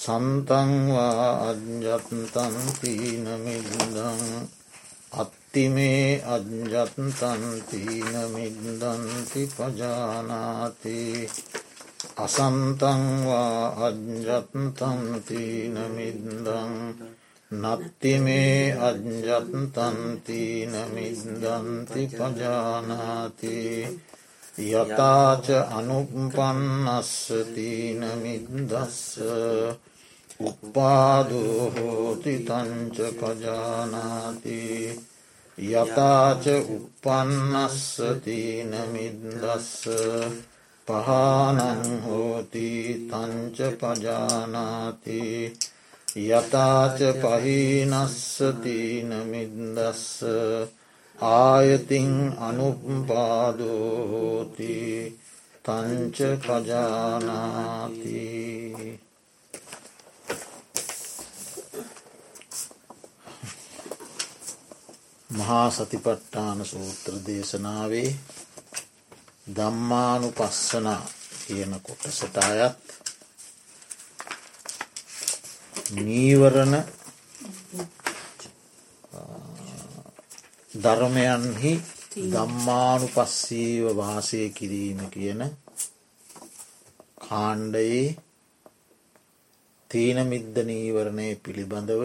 සන්තංවා අජ්ජත්තන්තිීනමිද්දං අත්තිමේ අජ්ජත්තන්තිීනමිද්දන්ති පජානාති අසන්තංවා අජ්ජත්තන්තිීනමිද්දං නත්තිමේ අජ්ජත්තන්තිීනමිද්දන්ති පජානාති යතාච අනුපන්නස්සතිීනමිද්දස්ස උපාදෝහෝති තංච පජානාති යතාච උපන්නස්සතිීනමිද්දස්ස පහනං හෝති තංච පජානාති යතාච පහිනස්සතිීනමිද්දස්ස ආයතින් අනුපාදෝති තංච පජානාති මහා සතිපට්ඨාන සූත්‍ර දේශනාවේ දම්මානු පස්සනා කියන කොටසට අයත් නීවරණ ධර්මයන්හි දම්මානු පස්සීව වාසය කිරීම කියන කාණ්ඩයේ තීන මිද්ද නීවරණය පිළිබඳව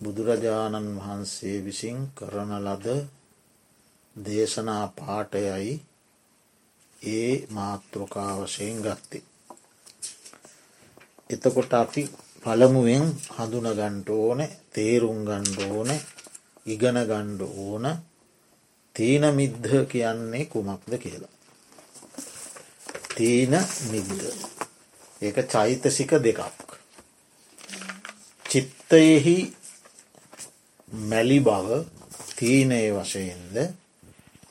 බුදුරජාණන් වහන්සේ විසින් කරන ලද දේශනා පාටයයි ඒ මාතෘකාවශයෙන් ගත්තේ. එතකොට අපි පළමුුවෙන් හඳුනගන්ට ඕන තේරුම් ගණ්ඩ ඕන ඉගෙන ගණ්ඩ ඕන තීන මිද්ධ කියන්නේ කුමක්ද කියලා. තීන මිද්ද ඒක චෛතසික දෙකක්. චිත්තයෙහි මැලි බව තීනය වශයෙන්ද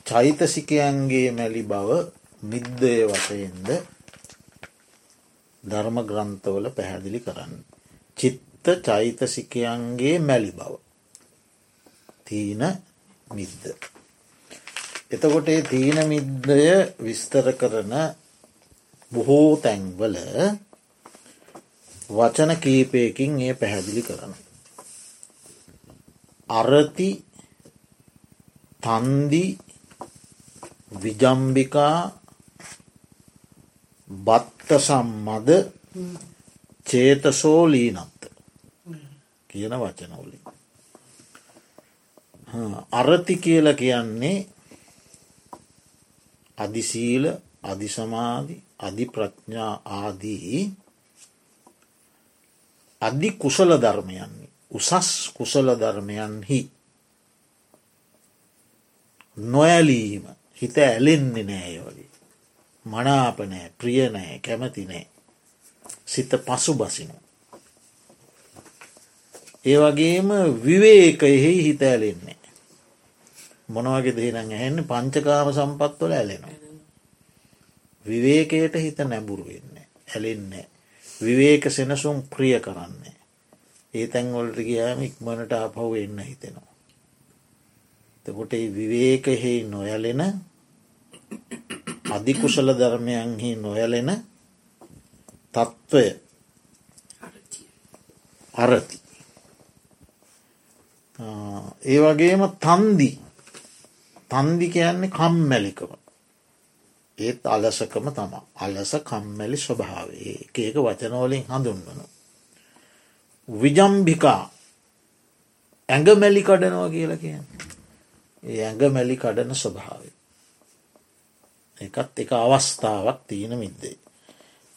චෛතසිකයන්ගේ මැලි බව මිද්දය වශයෙන්ද ධර්ම ග්‍රන්ථවල පැහැදිලි කරන්න. චිත්ත චෛතසිකයන්ගේ මැලි බව. තීන මිද්ද. එතකොට තීන මිද්දය විස්තර කරන බොහෝ තැන්වල වචන කීපයකින් ඒ පැහැදිලි කරන. අරති තන්දි විජම්බිකා බත්ත සම්මද චේතසෝලීනත්ත කියන වචනවලින්. අරති කියල කියන්නේ අධිසීල අධිසමාධි අධි ප්‍රඥා ආදී අධි කුසල ධර්මයන්නේ උසස් කුසල ධර්මයන්හි නොඇලීම හිත ඇලෙන්නේ නෑ වගේ මනාපනෑ ප්‍රියනෑ කැමතිනෑ සිත පසු බසිනු. ඒ වගේම විවේකයෙහි හිත ඇලෙන්නේ. මොනවගේ දේනම් ඇහෙන්න පංචකාම සම්පත්වල ඇලෙනවා. විවේකයට හිත නැබුරු වෙන්න ඇලෙන්නේ. විවේක සෙනසුම් ප්‍රිය කරන්නේ. ඒ තැන්වලට ගියාම ඉක්මනට අපහු එන්න හිතෙනවා. තකොට විවේකෙහි නොයලෙන අධිකුසල ධර්මයන්හි නොයලෙන තත්ත්වය අරති. ඒ වගේම තන්දි තන්දි කියන්නේ කම්මැලිකම ඒත් අලසකම තම අලස කම්මැලි ස්වභාවේ ඒක වචනවලින් හඳුන්වන. විජම්භිකා ඇඟමැලි කඩනවා කියලා කියන්න. ඒ ඇඟ මැලි කඩන ස්වභාවය. එකත් එක අවස්ථාවක් තියෙන මිද්දේ.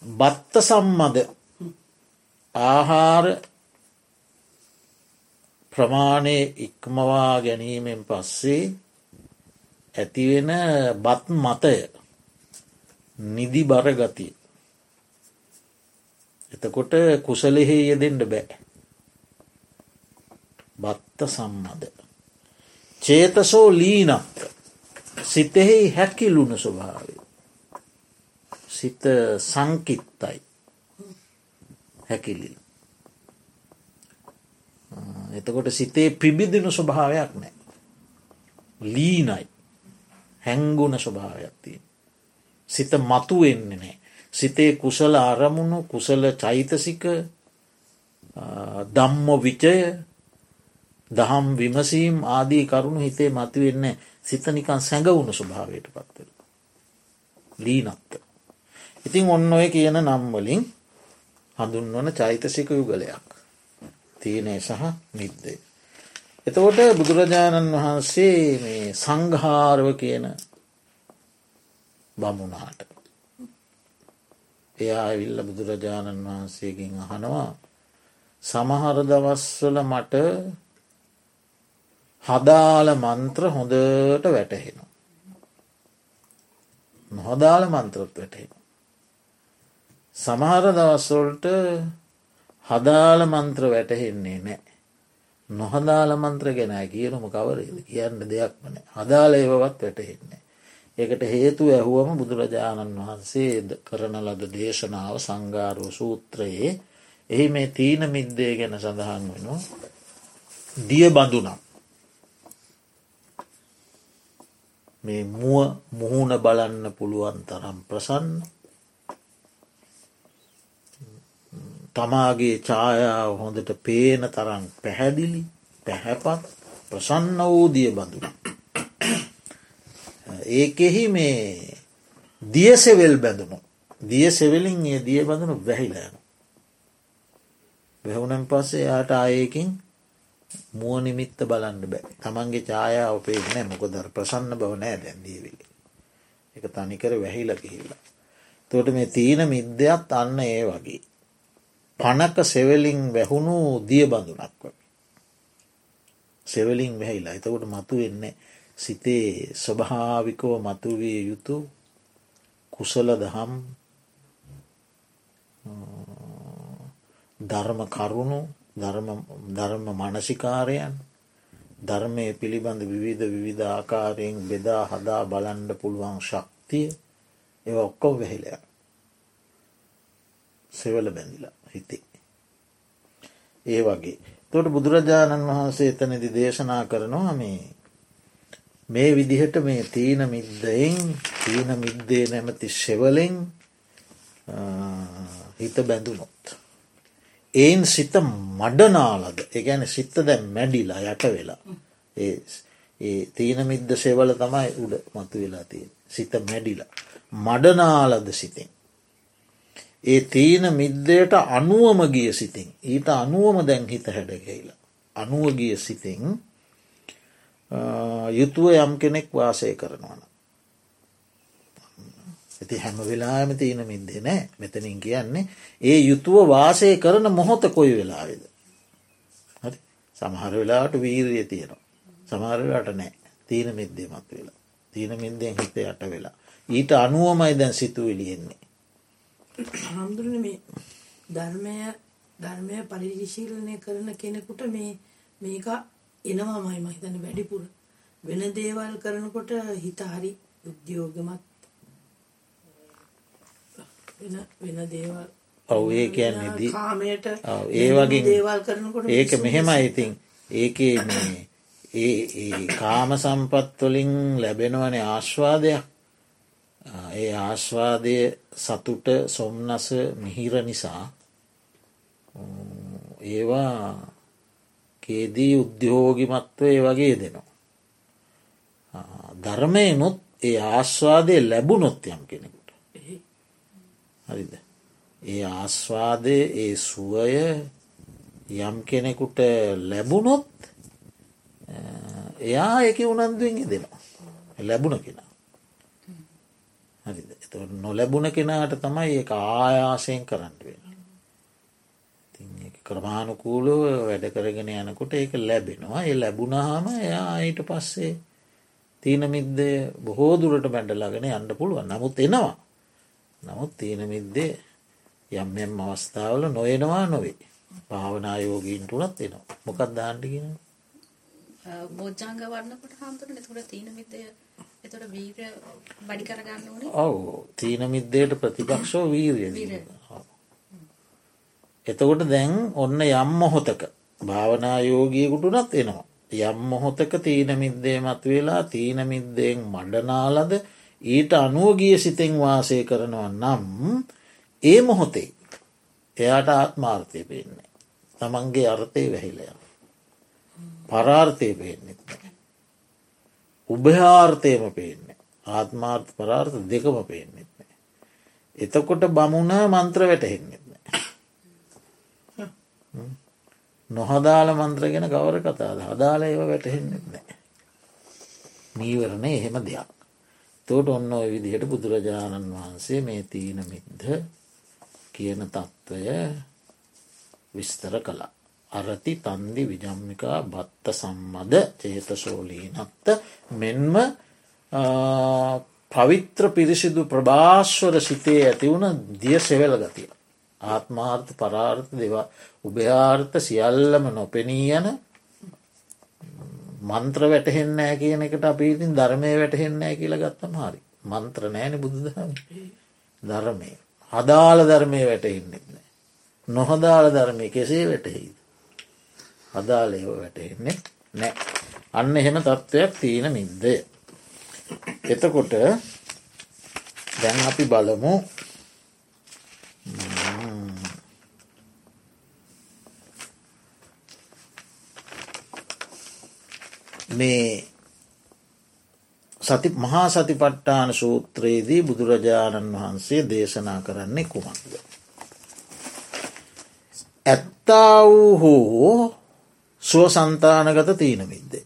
බත්ත සම්මද ආහාර ප්‍රමාණය ඉක්මවා ගැනීමෙන් පස්සේ ඇතිවෙන බත් මතය නිදි බරගතිය. එතකොට කුසලෙහි යෙදෙන්ට බෑ. බත්ත සම්මද. චේතසෝ ලීනත්ත සිතෙහි හැකිලුණ ස්වභාවය. සිත සංකිත්තයි හැකිලිල්. එතකොට සිතේ පිබිදිනු ස්වභාවයක් නෑ. ලීනයි හැංගුණ ස්වභාවයක් තිය. සිත මතු වෙන්නේ නෑ. සිතේ කුසල අරමුණු කුසල චෛතසික දම්ම විචය දහම් විමසීම් ආදී කරුණු හිතේ මතුවෙන්න සිත නිකන් සැඟවුණු ස්වභාවයට පත්වෙන. ලීනත්ත. ඉතින් ඔන්න ඔය කියන නම්වලින් හඳුන්වන චෛතසික යුගලයක්. තියනය සහ නිද්දේ. එතකොට බුදුරජාණන් වහන්සේ මේ සංඝාරව කියන බමුණාට. එයා ඇවිල්ල බුදුරජාණන් වහන්සේකින් අහනවා සමහර දවස්වල මට හදාල මන්ත්‍ර හොඳට වැටහෙනවා. නොහදාල මන්ත්‍රත් වැටහෙන. සමහර දවස්වොල්ට හදාල මන්ත්‍ර වැටහෙන්නේ නෑ. නොහදාල මන්ත්‍ර ගැන කියනම කවරේද කියන්න දෙයක් වන හදාල ඒවත් වැටහෙන්නේ. ඒකට හේතු ඇහුවම බුදුරජාණන් වහන්සේ කරන ලද දේශනාව සංගාරෝ සූත්‍රයේ එහි මේ තීන මිද්දේ ගැන සඳහන් වෙනවා. දිය බඳුනම් මේ මුව මුහුණ බලන්න පුළුවන් තරම් ප්‍රසන්න. තමාගේ ඡායාව හොඳට පේන තරම් පැහැදිලි පැහැපත් ප්‍රසන්න වූදිය බඳුන. ඒකෙහි මේ දියසෙවෙල් බැඳුණු දිය සෙවෙලින් ඒ දිය බඳුණු වැහිලෑන. වැහුණන් පස්සේ යාට ආයකින් මුව නිමිත්ත බලන්න බෑ තමන්ගේ ඡායාව පේනෑ මොකොදර ප්‍රසන්න බව නෑ දැන්දීවිලි. එක තනිකර වැහිල කිහිල්ලා. තොට මේ තීන මිද්‍යත් අන්න ඒ වගේ. පනක සෙවලින් වැහුණු දිය බඳුනක් වගේ. සෙවලින් වැහිලා එතකොට මතු වෙන්නේ සිතේ ස්වභාවිකව මතුවිය යුතු කුසල දහම් ධර්ම කරුණු ධර්ම මනසිකාරයන් ධර්මය පිළිබඳ විවිධ විවිධ ආකාරයෙන් බෙදා හදා බලන්ඩ පුළුවන් ශක්තිය ඒ ඔක්කොව වෙහිලය සෙවල බැඳිලා හිතේ. ඒ වගේ. තොට බුදුරජාණන් වහන්සේ එතනදි දේශනා කරනවා මේ මේ විදිහට මේ තීන මිද්දයෙන් තීන මිද්දේ නැමති සෙවලෙන් හිත බැඳුනොත්. එයින් සිත මඩනාලද? එකැන සිත්ත දැ මැඩිලා යට වෙලා. ඒ තීන මිද්ද සෙවල තමයි උඩ මතු වෙලා තිය සිත මැඩිලා. මඩනාලද සිතින්. ඒ තීන මිද්දයට අනුවම ගිය සිතින්. ඊට අනුවම දැන් හිත හැඩගැයිලා අනුව ගිය සිතින් යුතුව යම් කෙනෙක් වාසය කරනවන ඇති හැම වෙලාම තියෙන මින්දේ නෑ මෙතනින් කියන්නේ ඒ යුතුව වාසය කරන මොහොත කොයි වෙලාවෙද. හරි සමහර වෙලාට වීරිය තියෙනවා. සමහරලාට නෑ තීන මිද්දේ මත් වෙලා. තීන මින්දෙන් හිත යට වෙලා. ඊට අනුවමයි දැන් සිතු එලියෙන්නේ. හාමුදුරන මේ ධර්මය ධර්මය පරිශීලනය කරන කෙනෙකුට මේ මේක එනවාමයි මහිතන වැඩිපුර. වෙන දේවල් කරනකොට හිත හරි උද්‍යෝගමත්. වෙන දේවල්. ඔව් ඒ කියන්නේ කාමයට ඒ වගේ දේවල් කරනකොට ඒක මෙහෙමයි ඉතින්. ඒකේ මේ ඒ කාම සම්පත්වලින් ලැබෙනවනේ ආශ්වාදයක් ඒ ආශ්වාදය සතුට සොම්නස මිහිර නිසා. ඒවා කේදී උද්‍යෝගිමත්ව ඒ වගේ දෙනවා. ධර්මයනුත් ඒ ආශ්වාදය ලැබුණොත් යම් කෙනෙකු. හරිද. ඒ ආස්වාදය ඒ සුවය යම් කෙනෙකුට ලැබුණොත් එයා එක උනන්දුවෙන් දෙනවා. ලැබුණ කෙනා. හරිද එත නොලැබුණ කෙනාට තමයි ඒ ආයාසයෙන් කරන්න වෙන. ක්‍රමාණුකූලව වැඩ කරගෙන යනකොට ඒක ලැබෙනවා. ඒ ලැබුණහම එයා අයිට පස්සේ තීන මිද්ද බොහෝ දුරට බැඩලාගෙන යන්න පුළුවන්. නමුත් එනවා. නමුත් තියෙන මිද්දේ යම් යම් අවස්ථාවල නොයනවා නොවේ. භාවනායෝගීන්ට උනත් එනවා. මොකක් දාන්ටිගෙන බෝජ්ජංග වන්නකොට හාමුදුරන තුළ තීන මිදය එතොට වීර බඩි කරගන්න ඕන. ඔවු. තීන මිද්දයට ප්‍රතිපක්ෂෝ වීරිය එතකොට දැන් ඔන්න යම් මොහොතක භාවනායෝගියකුටුනත් එනවා යම් මොහොතක තීන මිද්දේ මත් වෙලා තීන මිද්දයෙන් මඩනාලද ඊට අනුවගිය සිතෙන් වාසය කරනවා නම් ඒ මොහොතේ එයාට ආත්මාර්ථය පේන්නේ. තමන්ගේ අර්ථය වැහිලය. පරාර්ථය පේන්නෙත් නෑ. උභයාර්ථයම පේන්නේ. ආත්මාර්ථ පරාර්ථ දෙකම පේන්නෙත් නෑ. එතකොට බමුණ මන්ත්‍ර වැටහෙන්නෙත් නෑ. නොහදාල මන්ත්‍ර ගැන ගවර කතාද හදාල ඒව වැටහෙන්නෙත් නෑ. නීවරණ එහෙම දෙයක්. තෝට ඔන්න ඔය විදිහට බුදුරජාණන් වහන්සේ මේ තීනමිද්ද කියන තත්ත්වය විස්තර කළා. අරති තන්දි විජම්මිකා බත්ත සම්මද චේතසෝලීනත්ත මෙන්ම පවිත්‍ර පිරිසිදු ප්‍රභාශ්වර සිතේ ඇතිවුණ දිය සෙවල ගතිය. ආත්මාර්ථ පරාර්ථ දෙවා උභයාර්ථ සියල්ලම නොපෙනී යන මන්ත්‍ර වැටහෙන්නෑ කියන එකට අපි ඉතින් ධර්මය වැටහෙන්නෑ කියලා ගත්තම හරි. මන්ත්‍ර නෑන බුදුදහම ධර්මය. හදාල ධර්මය වැටහෙන්නෙත් නෑ නොහදාල ධර්මය කෙසේ වැටහෙයිද? හදාලයව වැටහෙන්නේ නෑ අන්න එහෙම තත්ත්වයක් තියෙන මිද්දය. එතකොට දැන් අපි බලමු. මේ සති මහා සතිපට්ඨාන සූත්‍රයේදී බුදුරජාණන් වහන්සේ දේශනා කරන්නේ කුමක්ද. ඇත්තා වූ හෝ සුව සන්තානගත තීනමිද්දේ.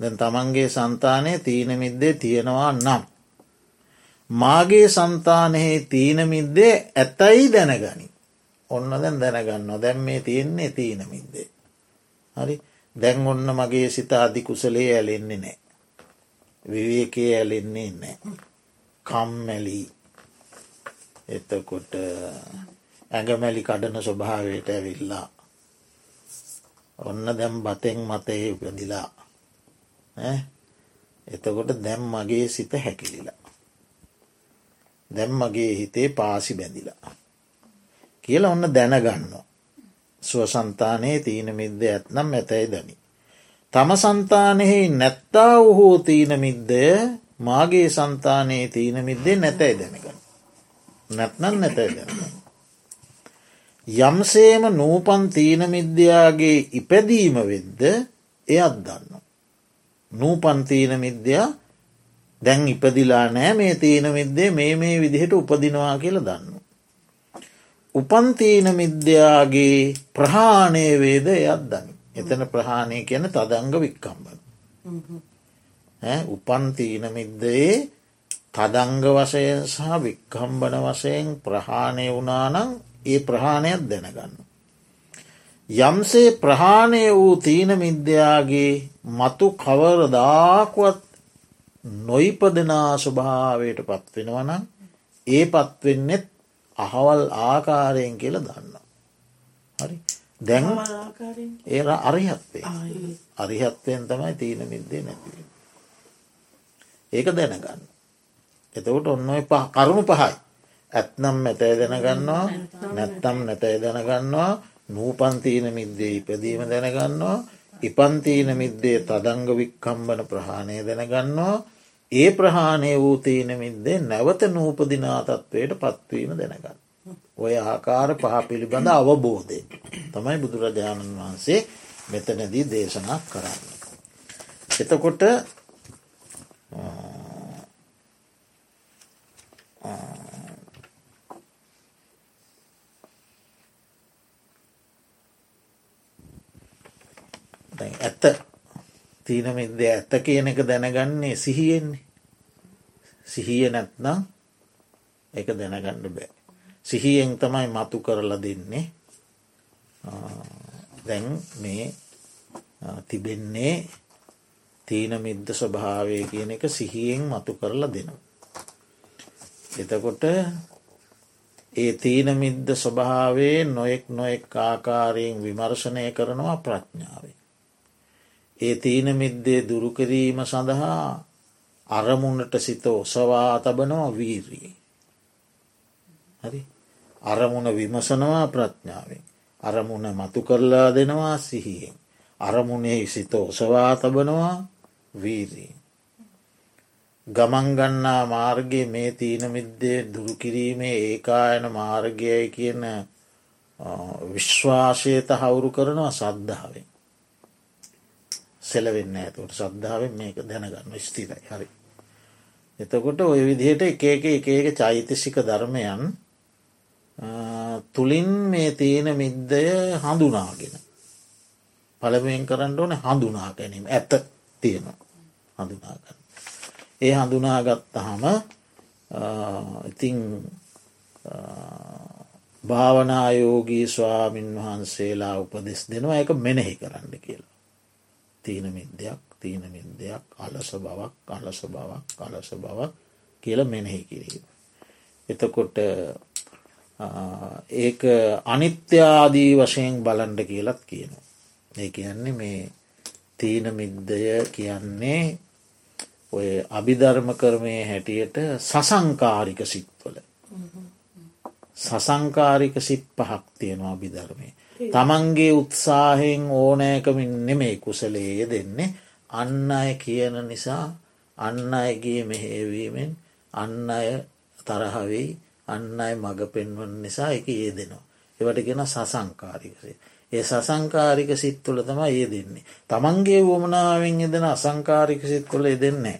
දැන් තමන්ගේ සන්තානය තීනමිද්දේ තියෙනවා නම්. මාගේ සන්තානයේ තීනමිද්දේ ඇතැයි දැනගනි. ඔන්න දැන් දැනගන්න දැන් මේ තියෙන්නේ තීනමිද්දේ. හරි දැන් ඔන්න මගේ සිත අධිකුසලේ ඇලෙන්නේ නෑ. විවේකේ ඇලෙන්නේ නෑ. කම්මැලී එතකොට ඇඟමැලි කඩන ස්වභාවයට ඇවිල්ලා. ඔන්න දැම් බතෙන් මතයේ උපදිලා. එතකොට දැම් මගේ සිත හැකිලිලා. දැම් මගේ හිතේ පාසි බැඳිලා. කියලා ඔන්න දැනගන්නවා. ස්වසන්තානයේ තීනමිද්ද ඇත්නම් ඇතැයි දනි. තම සන්තානෙහි නැත්තා වහෝ තීනමිද්දය මාගේ සන්තානයේ තීනමිද්දේ නැතැයි දැනගන්න. නැත්නම් නැතැයි දැනගන්න. යම්සේම නූපන් තීනමිද්‍යයාගේ ඉපැදීම වෙද්ද එයත් දන්න. නූපන් තීනමිද්‍යයා දැන් ඉපදිලා නෑ මේ තීනමිද්දේ මේ මේ විදිහට උපදිනවා කියල දන්න. උපන්තීන මිද්‍යාගේ ප්‍රහාණය වේද එයත් දනි. එතන ප්‍රහාණය කියන තදංග වික්කම්බන. උපන්තීන මිද්දයේ තදංග වශයෙන් සහ වික්කම්බන වශයෙන් ප්‍රහාණය වනානං ඒ ප්‍රහාණයක් දැනගන්න. යම්සේ ප්‍රහාණය වූ තීන මිද්‍යාගේ මතු කවරදාකුවත් නොයිපදනා ස්වභාවයට පත්වෙනවනම් ඒ පත්වෙන්නෙත් අහවල් ආකාරයෙන් කියල දන්න. හරි දැන් ඒ අරිහත්වේ අරිහත්වයෙන් තමයි තීන මිද්දේ නැතිව. ඒක දැනගන්න. එතකොට ඔන්න ඔය කරුණු පහයි. ඇත්නම් මැතැයි දැනගන්නවා නැත්තම් නැතැයි දැනගන්නවා නූපන්තීන මිද්දේ ඉපදීම දැනගන්නවා ඉපන්තීන මිද්දේ තදංග වික්කම්බන ප්‍රහාණය දැනගන්නවා ඒ ප්‍රහාණය වූ තීන මිද්දේ නැවත නූපදිනා තත්වයට පත්වීම දැනගන්න. ඔය ආකාර පහ පිළිබඳ අවබෝධය. තමයි බුදුරජාණන් වහන්සේ මෙතනදී දේශනා කරන්න. එතකොට ඇත්ත තීනමිද ඇත්ත කියන එක දැනගන්නේ සිහියෙන්නේ සිහිය නැත්නම් එක දැනගන්න බෑ සිහියෙන් තමයි මතු කරලා දෙන්නේ දැන් මේ තිබෙන්නේ තීනමිද්ද ස්වභාවය කියන එක සිහියෙන් මතු කරලා දෙනවා. එතකොට ඒ තීනමිද්ද ස්වභාවේ නොයෙක් නොෙක් ආකාරයෙන් විමර්ශනය කරනවා ප්‍රඥාවේ. ඒ තීනමිද්දේ දුරුකිරීම සඳහා අරමුණට සිත ඔසවා තබනවා වීරී. හරි අරමුණ විමසනවා ප්‍රඥාවෙන්. අරමුණ මතු කරලා දෙනවා සිහියෙන්. අරමුණේ සිත ඔසවා තබනවා වීරී. ගමන්ගන්නා මාර්ගයේ මේ තීනමිද්දේ දුරුකිරීමේ ඒකායන මාර්ගයයි කියන විශ්වාශයත හවුරු කරනවා සද්ධාවෙන්. සෙලවෙන්න ඇතුට සද්ධාවෙන් මේක දැනගන්න ස්තිරයි හරි. එතකොට ඔය විදිහට එක එක එක එක චෛතසික ධර්මයන් තුළින් මේ තියෙන මිද්දය හඳුනාගෙන. පළවෙන් කරන්න ඕන හඳුනා ගැනීම ඇත තියෙනවා හඳුනාගන්න. ඒ හඳුනාගත්තහම ඉතිං භාවනායෝගී ස්වාමීන් වහන්සේලා උපදෙස් දෙනවා එක මෙනෙහි කරන්න කියලා. තීන මිද්‍යයක් තීන මිද්‍යයක් අලස බවක් අලස බවක් අලස බවක් කියල මෙනෙහි කිරීම. එතකොට ඒක අනිත්‍යාදී වශයෙන් බලන්ඩ කියලත් කියනවා. ඒ කියන්නේ මේ තීන මිද්දය කියන්නේ ඔය අභිධර්ම කරමය හැටියට සසංකාරික සිත්වල. සසංකාරික සිත් පහක් තියෙනවා අභිධර්මය. තමන්ගේ උත්සාහෙන් ඕනෑකමින් නෙමේ කුසලේය දෙන්නේ අන්න අය කියන නිසා අන්න අයගේ මෙහේවීමෙන් අන්න අය තරහවෙයි අන්න අය මඟ පෙන්වන් නිසා එක ඒ දෙනවා. එවට ගෙන සසංකාරිකසේ. ඒ සසංකාරික සිත්තුල තම ඒ දෙන්නේ. තමන්ගේ වුවමනාවෙන් එදෙන අසංකාරික සිත් කොල දෙන්නේ.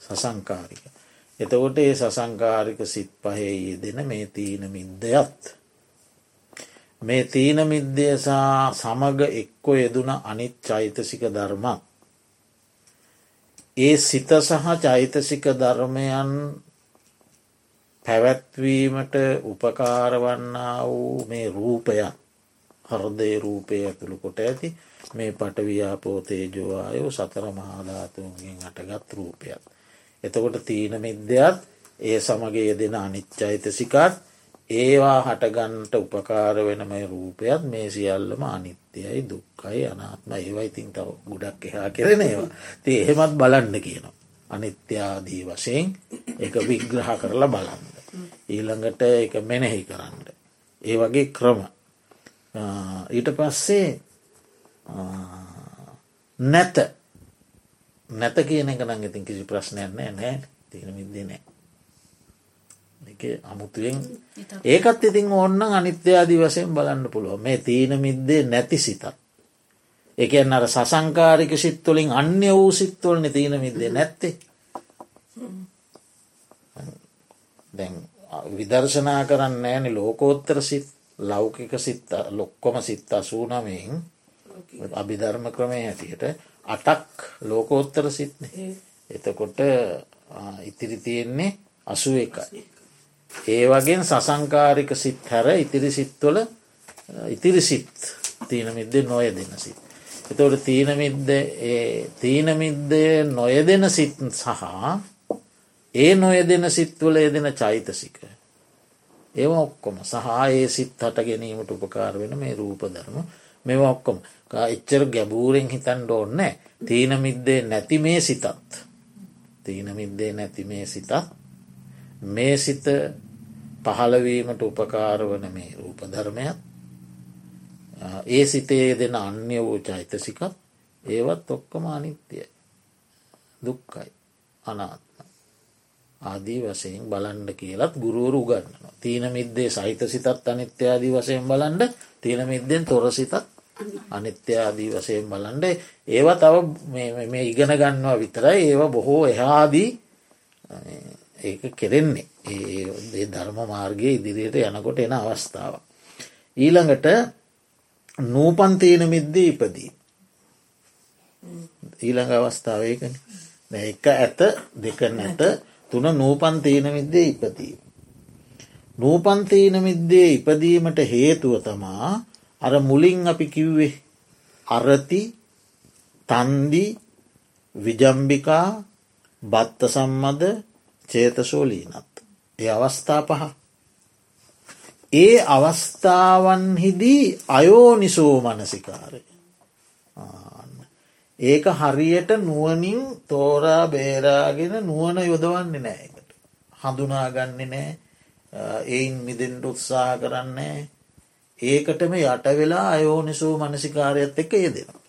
සසංකාරික. එතකොට ඒ සසංකාරික සිත් පහේ යෙදෙන මේ තීන මිද්දයත්. මේ තීන මිද්දයසා සමග එක්කො යෙදුන අනිත් චෛතසික ධර්මත්. ඒ සිත සහ චෛතසික ධර්මයන් පැවැත්වීමට උපකාරවන්නා වූ මේ රූපයක් හර්දය රූපය ඇතුළු කොට ඇති මේ පටව්‍යාපෝතේජෝවායෝ සතර මහාධාතුන්ගෙන් අටගත් රූපයක්. එතකොට තීන මිද්‍යත් ඒ සමගේ දෙන අනිච්චෛතසිකත් ඒවා හටගන්ට උපකාර වෙනම රූපයත් මේ සියල්ලම අනිත්‍යයයි දුක්කයි අනාත්ම ඒවා ඉතින් තව ගුඩක් එහා කෙරෙන ඒවා. ති එහෙමත් බලන්න කියනවා. අනිත්‍යාදී වශයෙන් එක විග්‍රහ කරලා බලන්න. ඊළඟට එක මෙනෙහි කරන්න. ඒ වගේ ක්‍රම. ඊට පස්සේ නැත. නැත කියන එක නං ඉතින් කිසි ප්‍රශ්නයක් නෑ නෑ තියෙන මිද්දේ නෑ අමුතුවෙන් ඒකත් ඉතින් ඔන්න අනිත්‍යාදී වසයෙන් බලන්න පුළුව මේ තීන මිද්දේ නැති සිතත් එකන් අර සසංකාරික සිත්තුලින් අන්‍ය වූ සිත්තුවලන තීන මිද්දේ නැත්තේ. දැන් විදර්ශනා කරන්න ෑනි ලෝකෝත්තර සිත් ලෞකික සිත්ත ලොක්කොම සිත් අසූනමයෙන් අභිධර්ම ක්‍රමය හැටියට අටක් ලෝකෝත්තර සිත්න. එතකොට ඉතිරි තියෙන්නේ අසුව එකයි. ඒ වගේ සසංකාරික සිත් හැර ඉතිරි සිත්වල ඉතිරි සිත් තීනමිද්ද නොය දෙන සිත්. එතවට තීනමිද්ද තීනමිද්දය නොයදෙන සිත් සහ ඒ නොයදෙන සිත්වල යෙදෙන චෛතසික. ඒව ඔක්කොම සහ ඒ සිත් හට ගැනීමට උපකාර වෙන මේ රූප ධර්ම මෙව ඔක්කොම එච්චර ගැබූරෙන් හිතන්ඩ ඕන්න තීනමිද්දේ නැති මේ සිතත්. තීනමිද්දේ නැති මේ සිතත් මේ සිත පහළවීමට උපකාර වන මේ රූප ධර්මයක්. ඒ සිතේ දෙන අන්‍ය වූ චෛතසිකත් ඒවත් ඔක්කම අනිත්‍යයි. දුක්කයි අනාත්ම ආදී වසයෙන් බලන්ඩ කියලත් ගුරුවරු ගන්නනවා තීන මිද්දේ සහිත සිතත් අනිත්‍යාදී වසයෙන් බලන්ඩ තියෙන මිද්දෙන් තොර සිතත් අනිත්‍යාදී වසයෙන් බලන්ඩ ඒවා තව මේ ඉගෙන ගන්නවා විතරයි. ඒවා බොහෝ එහාදී ඒක කෙරෙන්නේ ඒ ධර්ම මාර්ගය ඉදිරියට යනකොට එන අවස්ථාව. ඊළඟට නූපන්තීන මිද්දී ඉපදී. ඊළඟ අවස්ථාවයකන එක ඇත දෙක නැත තුන නූපන්තීන මිද්දේ ඉපදී. නූපන්තීන මිද්දේ ඉපදීමට හේතුව තමා අර මුලින් අපි කිව්වේ අරති තන්දි විජම්බිකා බත්ත සම්මද චේතසෝලීනත්. ඒ අවස්ථා පහ. ඒ අවස්ථාවන්හිදී අයෝනිසෝ මනසිකාරය. ඒක හරියට නුවනින් තෝරා බේරාගෙන නුවන යොදවන්නේ නෑකට. හඳුනාගන්නේ නෑ එයින් මිදෙන්ට උත්සාහ කරන්නේ ඒකටම යට වෙලා අයෝනිසෝ මනසිකාරයත් එක යෙදෙනවා.